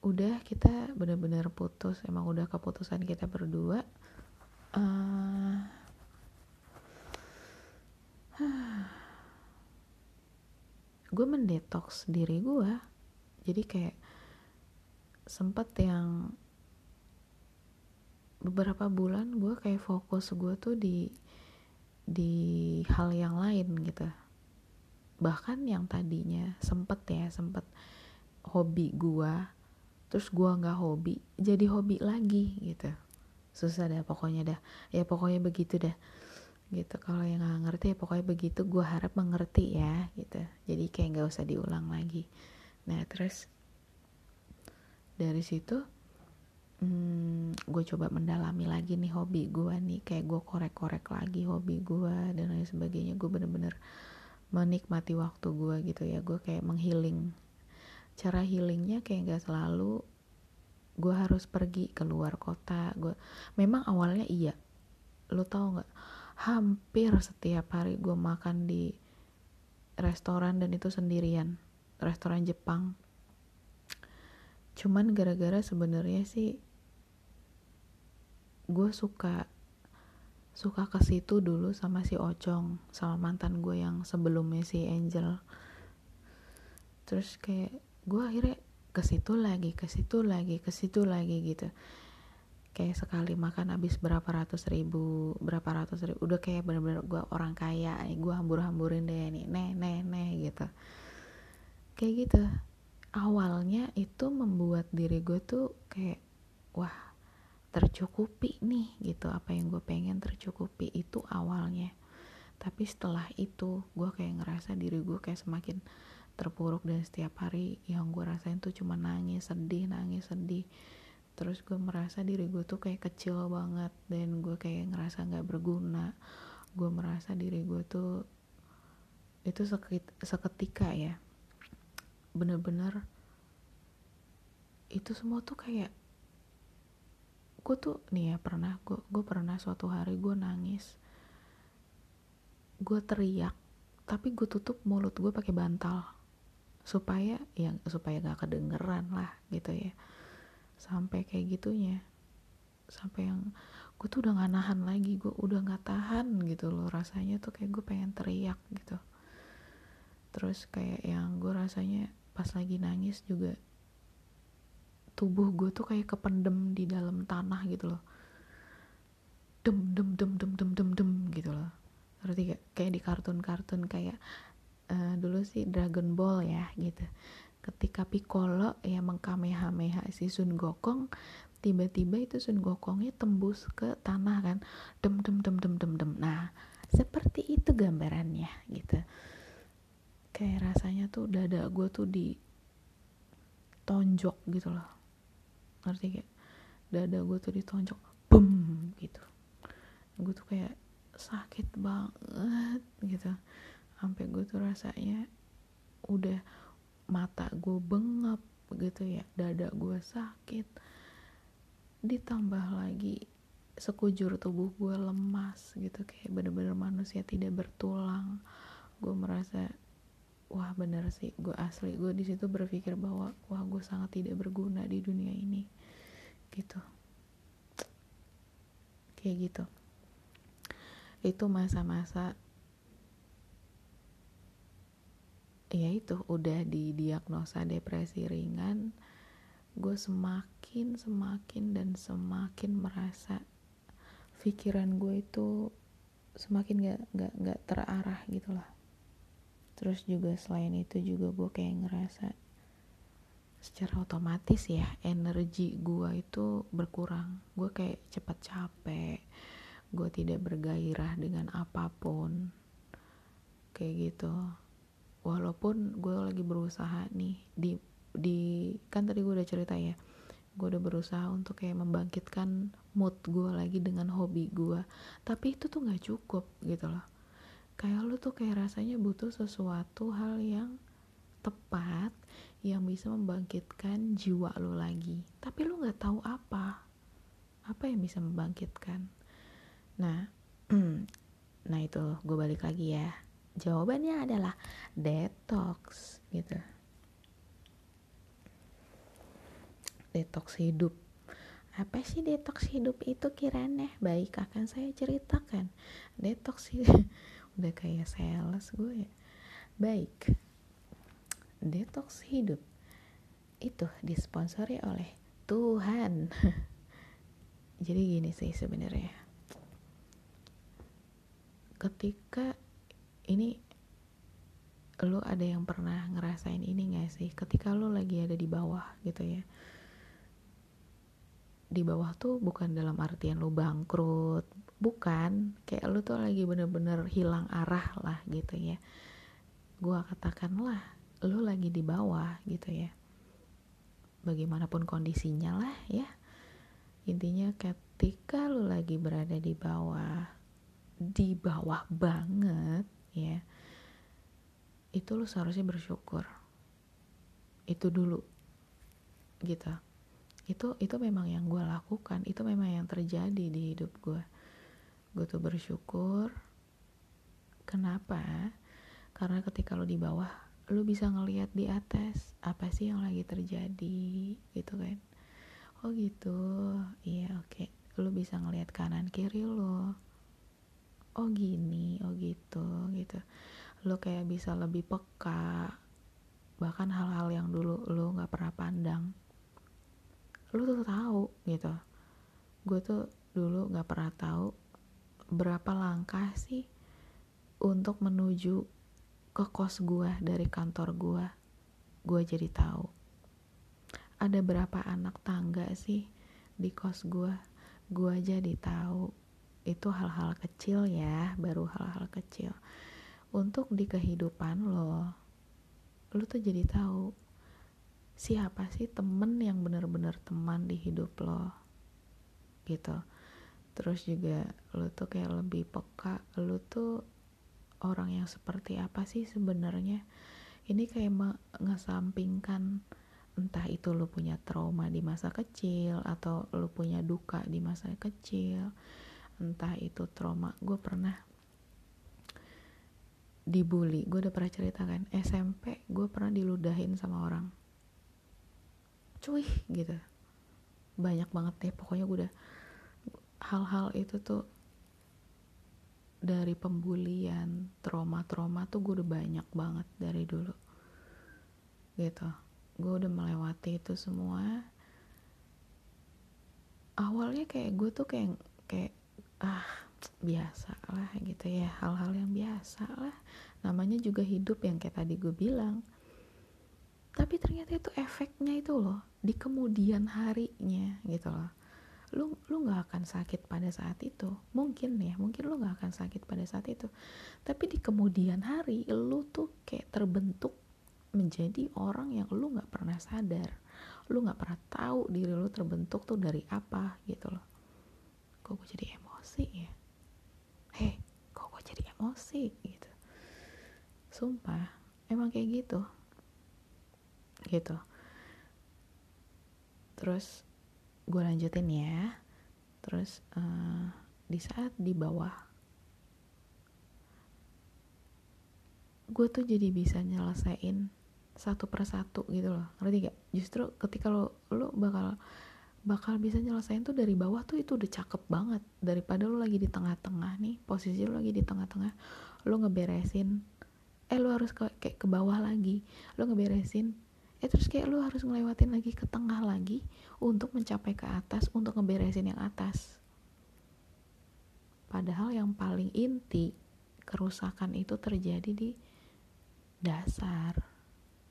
Udah kita bener-bener putus. Emang udah keputusan kita berdua uh, gue mendetoks diri gue jadi kayak sempet yang beberapa bulan gue kayak fokus gue tuh di di hal yang lain gitu. Bahkan yang tadinya sempet ya sempet hobi gua terus gua nggak hobi jadi hobi lagi gitu. Susah dah pokoknya dah. Ya pokoknya begitu dah. Gitu kalau yang nggak ngerti ya pokoknya begitu gua harap mengerti ya gitu. Jadi kayak nggak usah diulang lagi. Nah terus dari situ hmm, gue coba mendalami lagi nih hobi gue nih. Kayak gue korek-korek lagi hobi gue dan lain sebagainya. Gue bener-bener menikmati waktu gue gitu ya. Gue kayak menghealing. Cara healingnya kayak gak selalu gue harus pergi ke luar kota. Gue memang awalnya iya. Lo tau nggak? Hampir setiap hari gue makan di restoran dan itu sendirian. Restoran Jepang. Cuman gara-gara sebenarnya sih gue suka suka ke situ dulu sama si Ocong sama mantan gue yang sebelumnya si Angel. Terus kayak gue akhirnya ke situ lagi ke situ lagi ke situ lagi gitu. Kayak sekali makan habis berapa ratus ribu berapa ratus ribu. Udah kayak bener-bener gue orang kaya nih gue hambur-hamburin deh nih neh neh neh gitu. Kayak gitu. Awalnya itu membuat diri gue tuh kayak wah tercukupi nih gitu. Apa yang gue pengen tercukupi itu awalnya. Tapi setelah itu gue kayak ngerasa diri gue kayak semakin terpuruk dan setiap hari yang gue rasain tuh cuma nangis sedih nangis sedih. Terus gue merasa diri gue tuh kayak kecil banget dan gue kayak ngerasa nggak berguna. Gue merasa diri gue tuh itu seketika ya. Bener-bener itu semua tuh kayak gue tuh nih ya pernah gue gue pernah suatu hari gue nangis. Gue teriak tapi gue tutup mulut gue pakai bantal. Supaya yang supaya gak kedengeran lah gitu ya. Sampai kayak gitunya. Sampai yang gue tuh udah gak nahan lagi gue udah gak tahan gitu loh rasanya tuh kayak gue pengen teriak gitu. Terus kayak yang gue rasanya pas lagi nangis juga tubuh gue tuh kayak kependem di dalam tanah gitu loh. Dem dem dem dem dem dem dem gitu loh. Ngerti gak kayak di kartun-kartun kayak uh, dulu sih Dragon Ball ya gitu. Ketika Piccolo ya mengkamehameha si Sun Gokong tiba-tiba itu Sun Gokongnya tembus ke tanah kan. Dem dem dem dem dem dem. Nah seperti itu gambarannya gitu. Kayak rasanya tuh dada gue tuh di tonjok gitu loh ngerti gak dada gue tuh ditonjok bum gitu. Gue tuh kayak sakit banget gitu. Sampai gue tuh rasanya udah mata gue bengap gitu ya. Dada gue sakit. Ditambah lagi sekujur tubuh gue lemas gitu. Kayak bener-bener manusia tidak bertulang. Gue merasa wah bener sih. Gue asli gue di situ berpikir bahwa wah gue sangat tidak berguna di dunia ini. Gitu. Kayak gitu. Itu masa-masa ya itu udah didiagnosa depresi ringan gue semakin semakin dan semakin merasa pikiran gue itu semakin gak gak gak terarah gitu lah terus juga selain itu juga gue kayak ngerasa secara otomatis ya energi gue itu berkurang. Gue kayak cepat capek gue tidak bergairah dengan apa pun. Kayak gitu. Walaupun gue lagi berusaha nih di di kan tadi gue udah cerita ya gue udah berusaha untuk kayak membangkitkan mood gue lagi dengan hobi gue tapi itu tuh nggak cukup gitu loh kayak lu tuh kayak rasanya butuh sesuatu hal yang tepat yang bisa membangkitkan jiwa lu lagi. Tapi lu nggak tahu apa. Apa yang bisa membangkitkan? Nah nah itu gue balik lagi ya. Jawabannya adalah detox gitu. Detox hidup. Apa sih detox hidup itu kiranya baik akan saya ceritakan. Detox hidup udah kayak sales gue ya. Baik. Detox hidup. Itu disponsori oleh Tuhan. Jadi gini sih sebenarnya. Ketika ini lo ada yang pernah ngerasain ini gak sih? Ketika lo lagi ada di bawah gitu ya. Di bawah tuh bukan dalam artian lo bangkrut bukan kayak lu tuh lagi bener-bener hilang arah lah gitu ya. Gua katakan lah lu lagi di bawah gitu ya. Bagaimanapun kondisinya lah ya. Intinya ketika lu lagi berada di bawah di bawah banget ya itu lu seharusnya bersyukur. Itu dulu gitu. Itu itu memang yang gue lakukan. Itu memang yang terjadi di hidup gue gue tuh bersyukur. Kenapa? Karena ketika lo di bawah lo bisa ngelihat di atas apa sih yang lagi terjadi gitu kan? Oh gitu. Iya oke. Okay. lo bisa ngelihat kanan kiri lo oh gini oh gitu gitu. Lo kayak bisa lebih peka. Bahkan hal-hal yang dulu lo nggak pernah pandang. Lo tuh tahu gitu. Gue tuh dulu nggak pernah tahu berapa langkah sih untuk menuju ke kos gue dari kantor gue gue jadi tahu. Ada berapa anak tangga sih di kos gue gue jadi tahu. Itu hal-hal kecil ya baru hal-hal kecil. Untuk di kehidupan lo lo tuh jadi tahu siapa sih temen yang bener-bener teman di hidup lo gitu terus juga lu tuh kayak lebih peka lu tuh orang yang seperti apa sih sebenarnya? Ini kayak mengesampingkan entah itu lu punya trauma di masa kecil atau lu punya duka di masa kecil. Entah itu trauma gue pernah dibully. Gue udah pernah ceritakan SMP gue pernah diludahin sama orang. Cuy gitu. Banyak banget deh pokoknya gue udah hal-hal itu tuh dari pembulian trauma-trauma tuh gue udah banyak banget dari dulu. Gitu. Gue udah melewati itu semua. Awalnya kayak gue tuh kayak kayak ah biasa lah gitu ya. Hal-hal yang biasa lah. Namanya juga hidup yang kayak tadi gue bilang. Tapi ternyata itu efeknya itu loh di kemudian harinya gitu loh lu lu nggak akan sakit pada saat itu. Mungkin ya mungkin lu nggak akan sakit pada saat itu. Tapi di kemudian hari lu tuh kayak terbentuk menjadi orang yang lu nggak pernah sadar. Lu nggak pernah tahu diri lu terbentuk tuh dari apa gitu loh. Kok gue jadi emosi ya? Heh kok gue jadi emosi gitu? Sumpah emang kayak gitu. Gitu. Terus gue lanjutin ya. Terus uh, di saat di bawah gue tuh jadi bisa nyelesain satu persatu gitu loh. Ngerti gak justru ketika lo lo bakal bakal bisa nyelesain tuh dari bawah tuh itu udah cakep banget. Daripada lo lagi di tengah-tengah nih posisi lo lagi di tengah-tengah lo ngeberesin eh lo harus ke, kayak ke bawah lagi. Lo ngeberesin eh terus kayak lu harus ngelewatin lagi ke tengah lagi untuk mencapai ke atas untuk ngeberesin yang atas. Padahal yang paling inti kerusakan itu terjadi di dasar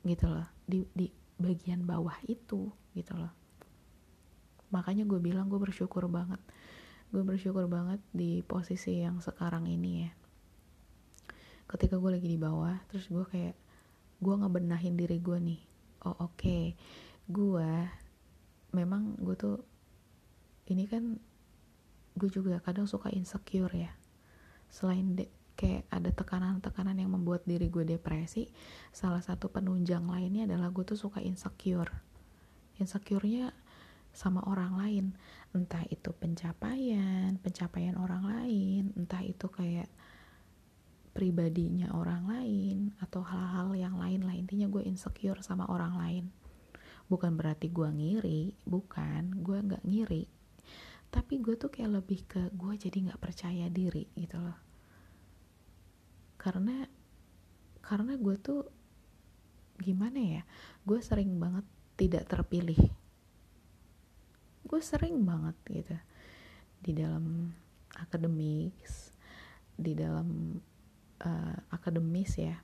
gitu loh. Di, di bagian bawah itu gitu loh. Makanya gue bilang gue bersyukur banget. Gue bersyukur banget di posisi yang sekarang ini ya. Ketika gue lagi di bawah terus gue kayak gue ngebenahin diri gue nih oh oke. Okay. gue memang gue tuh ini kan gue juga kadang suka insecure ya. Selain de, kayak ada tekanan-tekanan yang membuat diri gue depresi salah satu penunjang lainnya adalah gue tuh suka insecure. Insecure-nya sama orang lain. Entah itu pencapaian pencapaian orang lain entah itu kayak pribadinya orang lain atau hal-hal yang lain lah. Intinya gue insecure sama orang lain. Bukan berarti gue ngiri bukan. Gue nggak ngiri. Tapi gue tuh kayak lebih ke gue jadi nggak percaya diri gitu loh. Karena karena gue tuh gimana ya? Gue sering banget tidak terpilih. Gue sering banget gitu. Di dalam akademik di dalam uh, akademis ya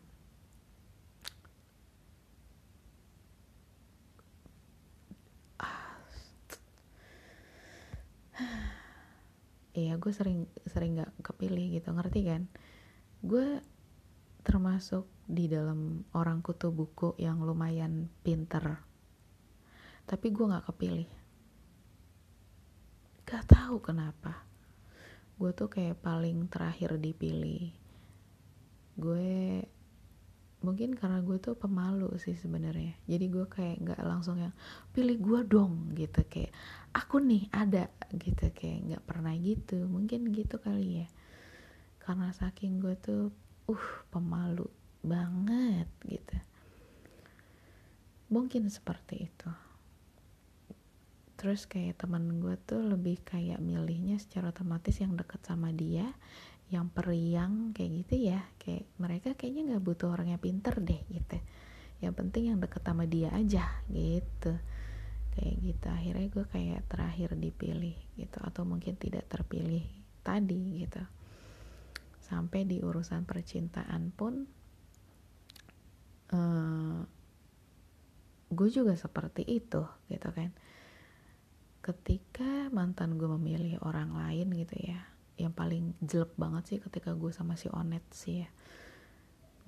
Iya, gue sering sering nggak kepilih gitu, ngerti kan? Gue termasuk di dalam orang kutu buku yang lumayan pinter, tapi gue nggak kepilih. Gak tahu kenapa. Gue tuh kayak paling terakhir dipilih gue mungkin karena gue tuh pemalu sih sebenarnya. Jadi gue kayak nggak langsung yang pilih gue dong gitu. Kayak aku nih ada gitu. Kayak nggak pernah gitu. Mungkin gitu kali ya. Karena saking gue tuh uh pemalu banget gitu. Mungkin seperti itu. Terus kayak teman gue tuh lebih kayak milihnya secara otomatis yang deket sama dia yang periang kayak gitu ya kayak mereka kayaknya nggak butuh orang yang pinter deh gitu. Yang penting yang deket sama dia aja gitu. Kayak gitu akhirnya gue kayak terakhir dipilih gitu atau mungkin tidak terpilih tadi gitu. Sampai di urusan percintaan pun uh, gue juga seperti itu gitu kan. Ketika mantan gue memilih orang lain gitu ya yang paling jelek banget sih ketika gue sama si Onet sih ya.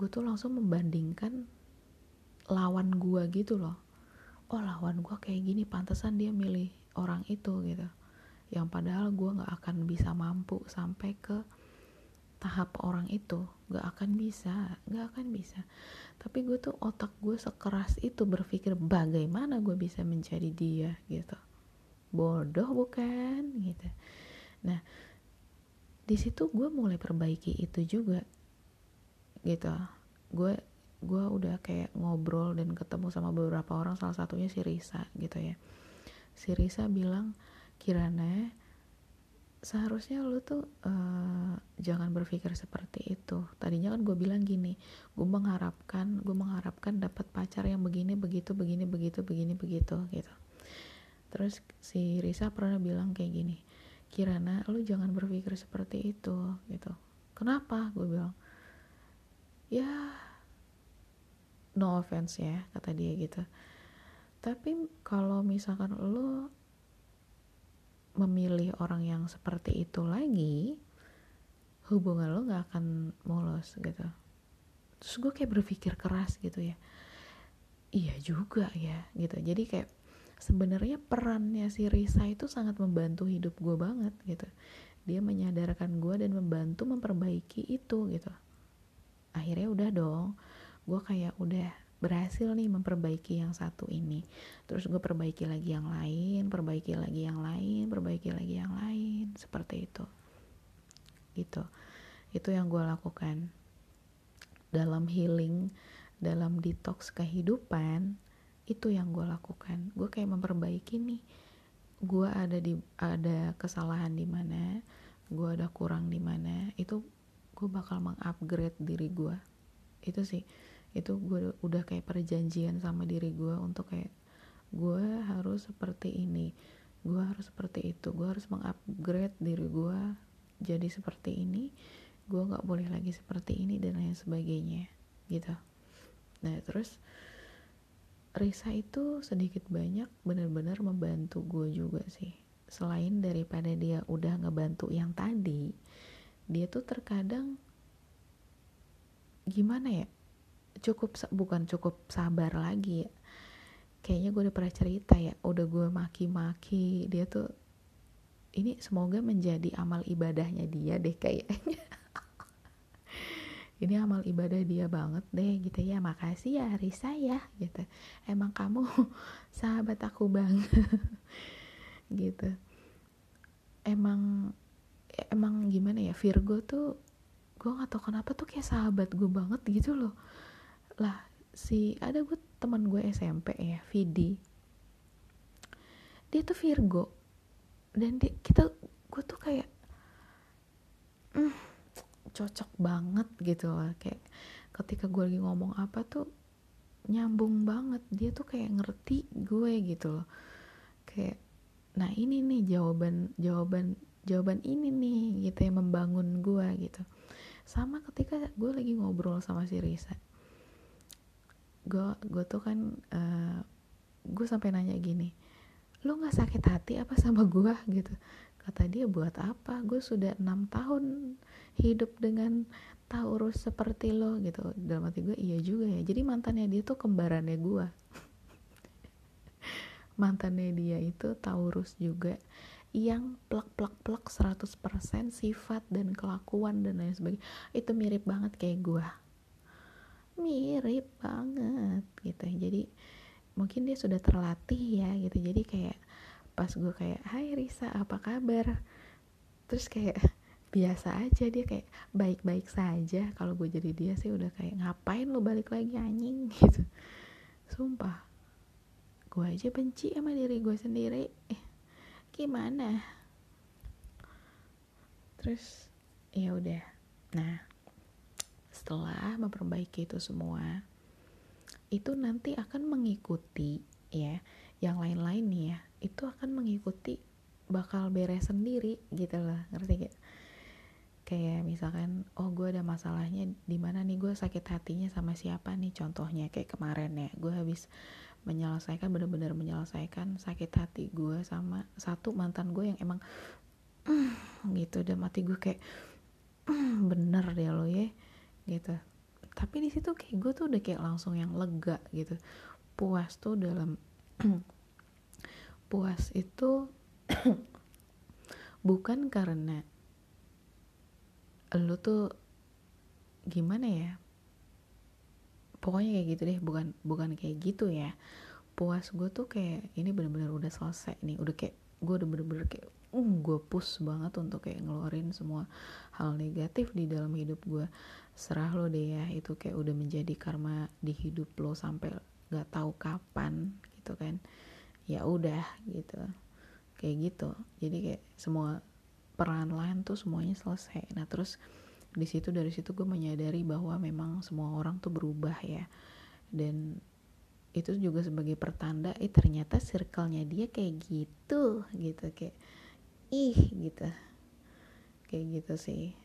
Gue tuh langsung membandingkan lawan gue gitu loh. Oh lawan gue kayak gini pantesan dia milih orang itu gitu. Yang padahal gue nggak akan bisa mampu sampai ke tahap orang itu. Gak akan bisa gak akan bisa. Tapi gue tuh otak gue sekeras itu berpikir bagaimana gue bisa menjadi dia? gitu. Bodoh bukan? Gitu. Nah di situ gue mulai perbaiki itu juga gitu. Gue gue udah kayak ngobrol dan ketemu sama beberapa orang salah satunya si Risa gitu ya. Si Risa bilang Kirana seharusnya lu tuh uh, jangan berpikir seperti itu. Tadinya kan gue bilang gini gue mengharapkan gue mengharapkan dapat pacar yang begini begitu begini begitu begini begitu gitu. Terus si Risa pernah bilang kayak gini Kirana lu jangan berpikir seperti itu gitu. Kenapa? Gue bilang ya no offense ya kata dia gitu. Tapi kalau misalkan lu memilih orang yang seperti itu lagi hubungan lo nggak akan mulus gitu. Terus gue kayak berpikir keras gitu ya. Iya juga ya gitu. Jadi kayak sebenarnya perannya si Risa itu sangat membantu hidup gue banget gitu. Dia menyadarkan gue dan membantu memperbaiki itu gitu. Akhirnya udah dong gue kayak udah berhasil nih memperbaiki yang satu ini. Terus gue perbaiki lagi yang lain perbaiki lagi yang lain perbaiki lagi yang lain seperti itu. Gitu. Itu yang gue lakukan. Dalam healing dalam detox kehidupan itu yang gue lakukan. Gue kayak memperbaiki nih. Gue ada di ada kesalahan di mana gue ada kurang di mana itu gue bakal mengupgrade diri gue itu sih. Itu gue udah kayak perjanjian sama diri gue untuk kayak gue harus seperti ini gue harus seperti itu gue harus mengupgrade diri gue jadi seperti ini gue nggak boleh lagi seperti ini dan lain sebagainya gitu. Nah terus Risa itu sedikit banyak benar-benar membantu gue juga sih. Selain daripada dia udah ngebantu yang tadi dia tuh terkadang gimana ya cukup bukan cukup sabar lagi ya. Kayaknya gue udah pernah cerita ya udah gue maki-maki dia tuh ini semoga menjadi amal ibadahnya dia deh kayaknya ini amal ibadah dia banget deh gitu ya. Makasih ya Risa ya gitu. Emang kamu sahabat aku banget gitu. Emang emang gimana ya Virgo tuh gue gak tau kenapa tuh kayak sahabat gue banget gitu loh. Lah si ada gue teman gue SMP ya Vidi. Dia tuh Virgo. Dan dia, kita gue tuh kayak mm, cocok banget gitu loh. Kayak ketika gue lagi ngomong apa tuh nyambung banget. Dia tuh kayak ngerti gue gitu loh. Kayak nah ini nih jawaban jawaban jawaban ini nih gitu yang membangun gue gitu. Sama ketika gue lagi ngobrol sama si Risa. Gue gue tuh kan uh, eh, gue sampai nanya gini lo nggak sakit hati apa sama gue gitu. Kata dia buat apa? Gue sudah enam tahun hidup dengan Taurus seperti lo gitu. Dalam hati gue iya juga ya. Jadi mantannya dia tuh kembarannya gue mantannya dia itu Taurus juga yang plak plak plak 100% sifat dan kelakuan dan lain sebagainya. Itu mirip banget kayak gue mirip banget gitu. Jadi mungkin dia sudah terlatih ya gitu. Jadi kayak pas gue kayak Hai Risa apa kabar? Terus kayak biasa aja dia kayak baik-baik saja. Kalau gue jadi dia sih udah kayak ngapain lo balik lagi anjing? Gitu. Sumpah. Gue aja benci sama diri gue sendiri. Eh, gimana? Terus ya udah. Nah setelah memperbaiki itu semua itu nanti akan mengikuti ya yang lain-lain nih ya. Itu akan mengikuti bakal beres sendiri gitu loh. Ngerti gak kayak misalkan oh gue ada masalahnya di mana nih? Gue sakit hatinya sama siapa nih? Contohnya kayak kemarin ya gue habis menyelesaikan bener-bener menyelesaikan sakit hati gue sama satu mantan gue yang emang mm, gitu udah mati gue kayak mm, bener deh lo ya gitu. Tapi di situ kayak gue tuh udah kayak langsung yang lega gitu. Puas tuh dalam puas itu bukan karena lu tuh gimana ya? Pokoknya kayak gitu deh bukan bukan kayak gitu ya. Puas gue tuh kayak ini bener-bener udah selesai nih. Udah kayak gue udah bener-bener kayak uh gue push banget untuk kayak ngeluarin semua hal negatif di dalam hidup gue serah lo deh ya itu kayak udah menjadi karma di hidup lo sampai nggak tahu kapan gitu kan. Ya udah gitu. Kayak gitu. Jadi kayak semua peran lain tuh semuanya selesai. Nah terus di situ dari situ gue menyadari bahwa memang semua orang tuh berubah ya. Dan itu juga sebagai pertanda eh ternyata circle-nya dia kayak gitu gitu kayak ih gitu. Kayak gitu sih.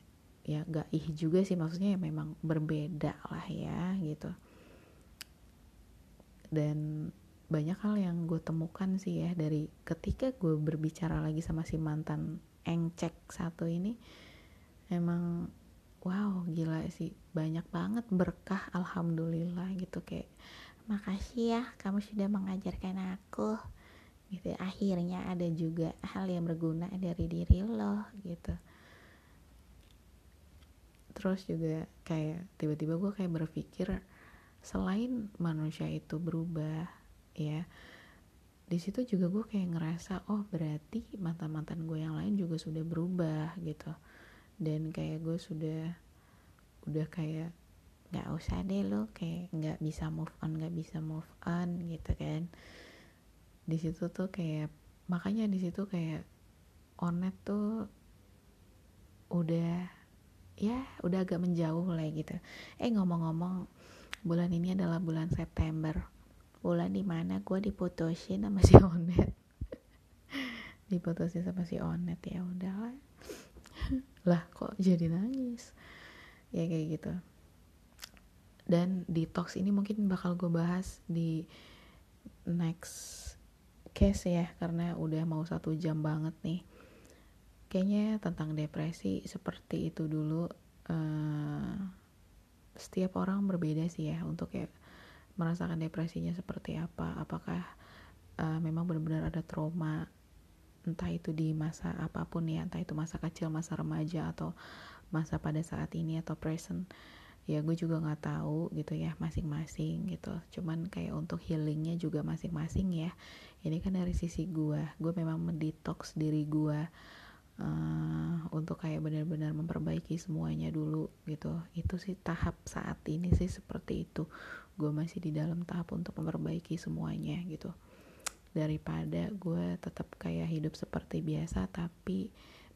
Ya gak ih juga sih maksudnya ya memang berbeda lah ya gitu. Dan banyak hal yang gue temukan sih ya dari ketika gue berbicara lagi sama si mantan engcek satu ini emang wow gila sih. Banyak banget berkah alhamdulillah gitu. Kayak makasih ya kamu sudah mengajarkan aku. Gitu. Akhirnya ada juga hal yang berguna dari diri lo gitu. Terus juga kayak tiba-tiba gue kayak berpikir selain manusia itu berubah ya di situ juga gue kayak ngerasa oh berarti mantan mantan gue yang lain juga sudah berubah gitu. Dan kayak gue sudah udah kayak nggak usah deh lo kayak nggak bisa move on nggak bisa move on gitu kan. Di situ tuh kayak makanya di situ kayak onet tuh udah ya udah agak menjauh lah gitu. Eh ngomong-ngomong bulan ini adalah bulan September bulan di mana gue diputusin sama si onet. Diputusin sama si onet ya udahlah lah. Kok jadi nangis? Ya kayak gitu. Dan detox ini mungkin bakal gue bahas di next case ya karena udah mau satu jam banget nih. Kayaknya tentang depresi seperti itu dulu uh, setiap orang berbeda sih ya untuk kayak merasakan depresinya seperti apa? Apakah uh, memang benar-benar ada trauma entah itu di masa apa pun ya entah itu masa kecil masa remaja atau masa pada saat ini atau present? Ya gue juga nggak tahu gitu ya masing-masing gitu. Cuman kayak untuk healingnya juga masing-masing ya. Ini kan dari sisi gue gue memang mendetox diri gue uh, untuk kayak benar-benar memperbaiki semuanya dulu gitu. Itu sih tahap saat ini sih seperti itu. Gue masih di dalam tahap untuk memperbaiki semuanya gitu. Daripada gue tetap kayak hidup seperti biasa tapi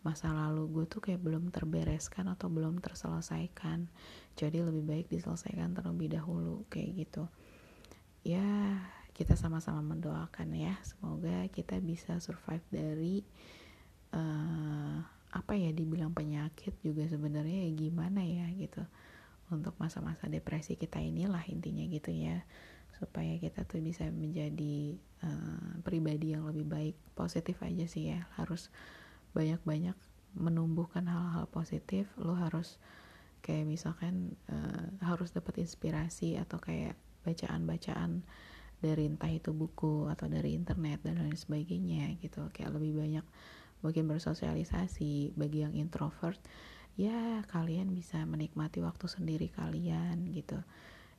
masa lalu gue tuh kayak belum terbereskan atau belum terselesaikan. Jadi lebih baik diselesaikan terlebih dahulu kayak gitu. Ya kita sama-sama mendoakan ya. Semoga kita bisa survive dari uh, apa ya dibilang penyakit juga sebenarnya ya gimana ya gitu. Untuk masa-masa depresi kita inilah intinya gitu ya. Supaya kita tuh bisa menjadi uh, pribadi yang lebih baik positif aja sih ya. Harus banyak-banyak menumbuhkan hal-hal positif. Lo harus kayak misalkan uh, harus dapat inspirasi atau kayak bacaan-bacaan dari entah itu buku atau dari internet dan lain sebagainya gitu. Kayak lebih banyak mungkin bersosialisasi bagi yang introvert ya kalian bisa menikmati waktu sendiri kalian gitu.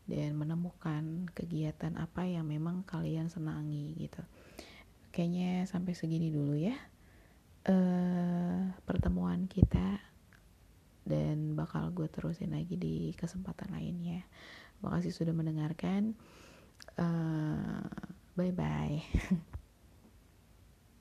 Dan menemukan kegiatan apa yang memang kalian senangi gitu. Kayaknya sampai segini dulu ya uh, pertemuan kita dan bakal gue terusin lagi di kesempatan lainnya. Makasih sudah mendengarkan uh, bye bye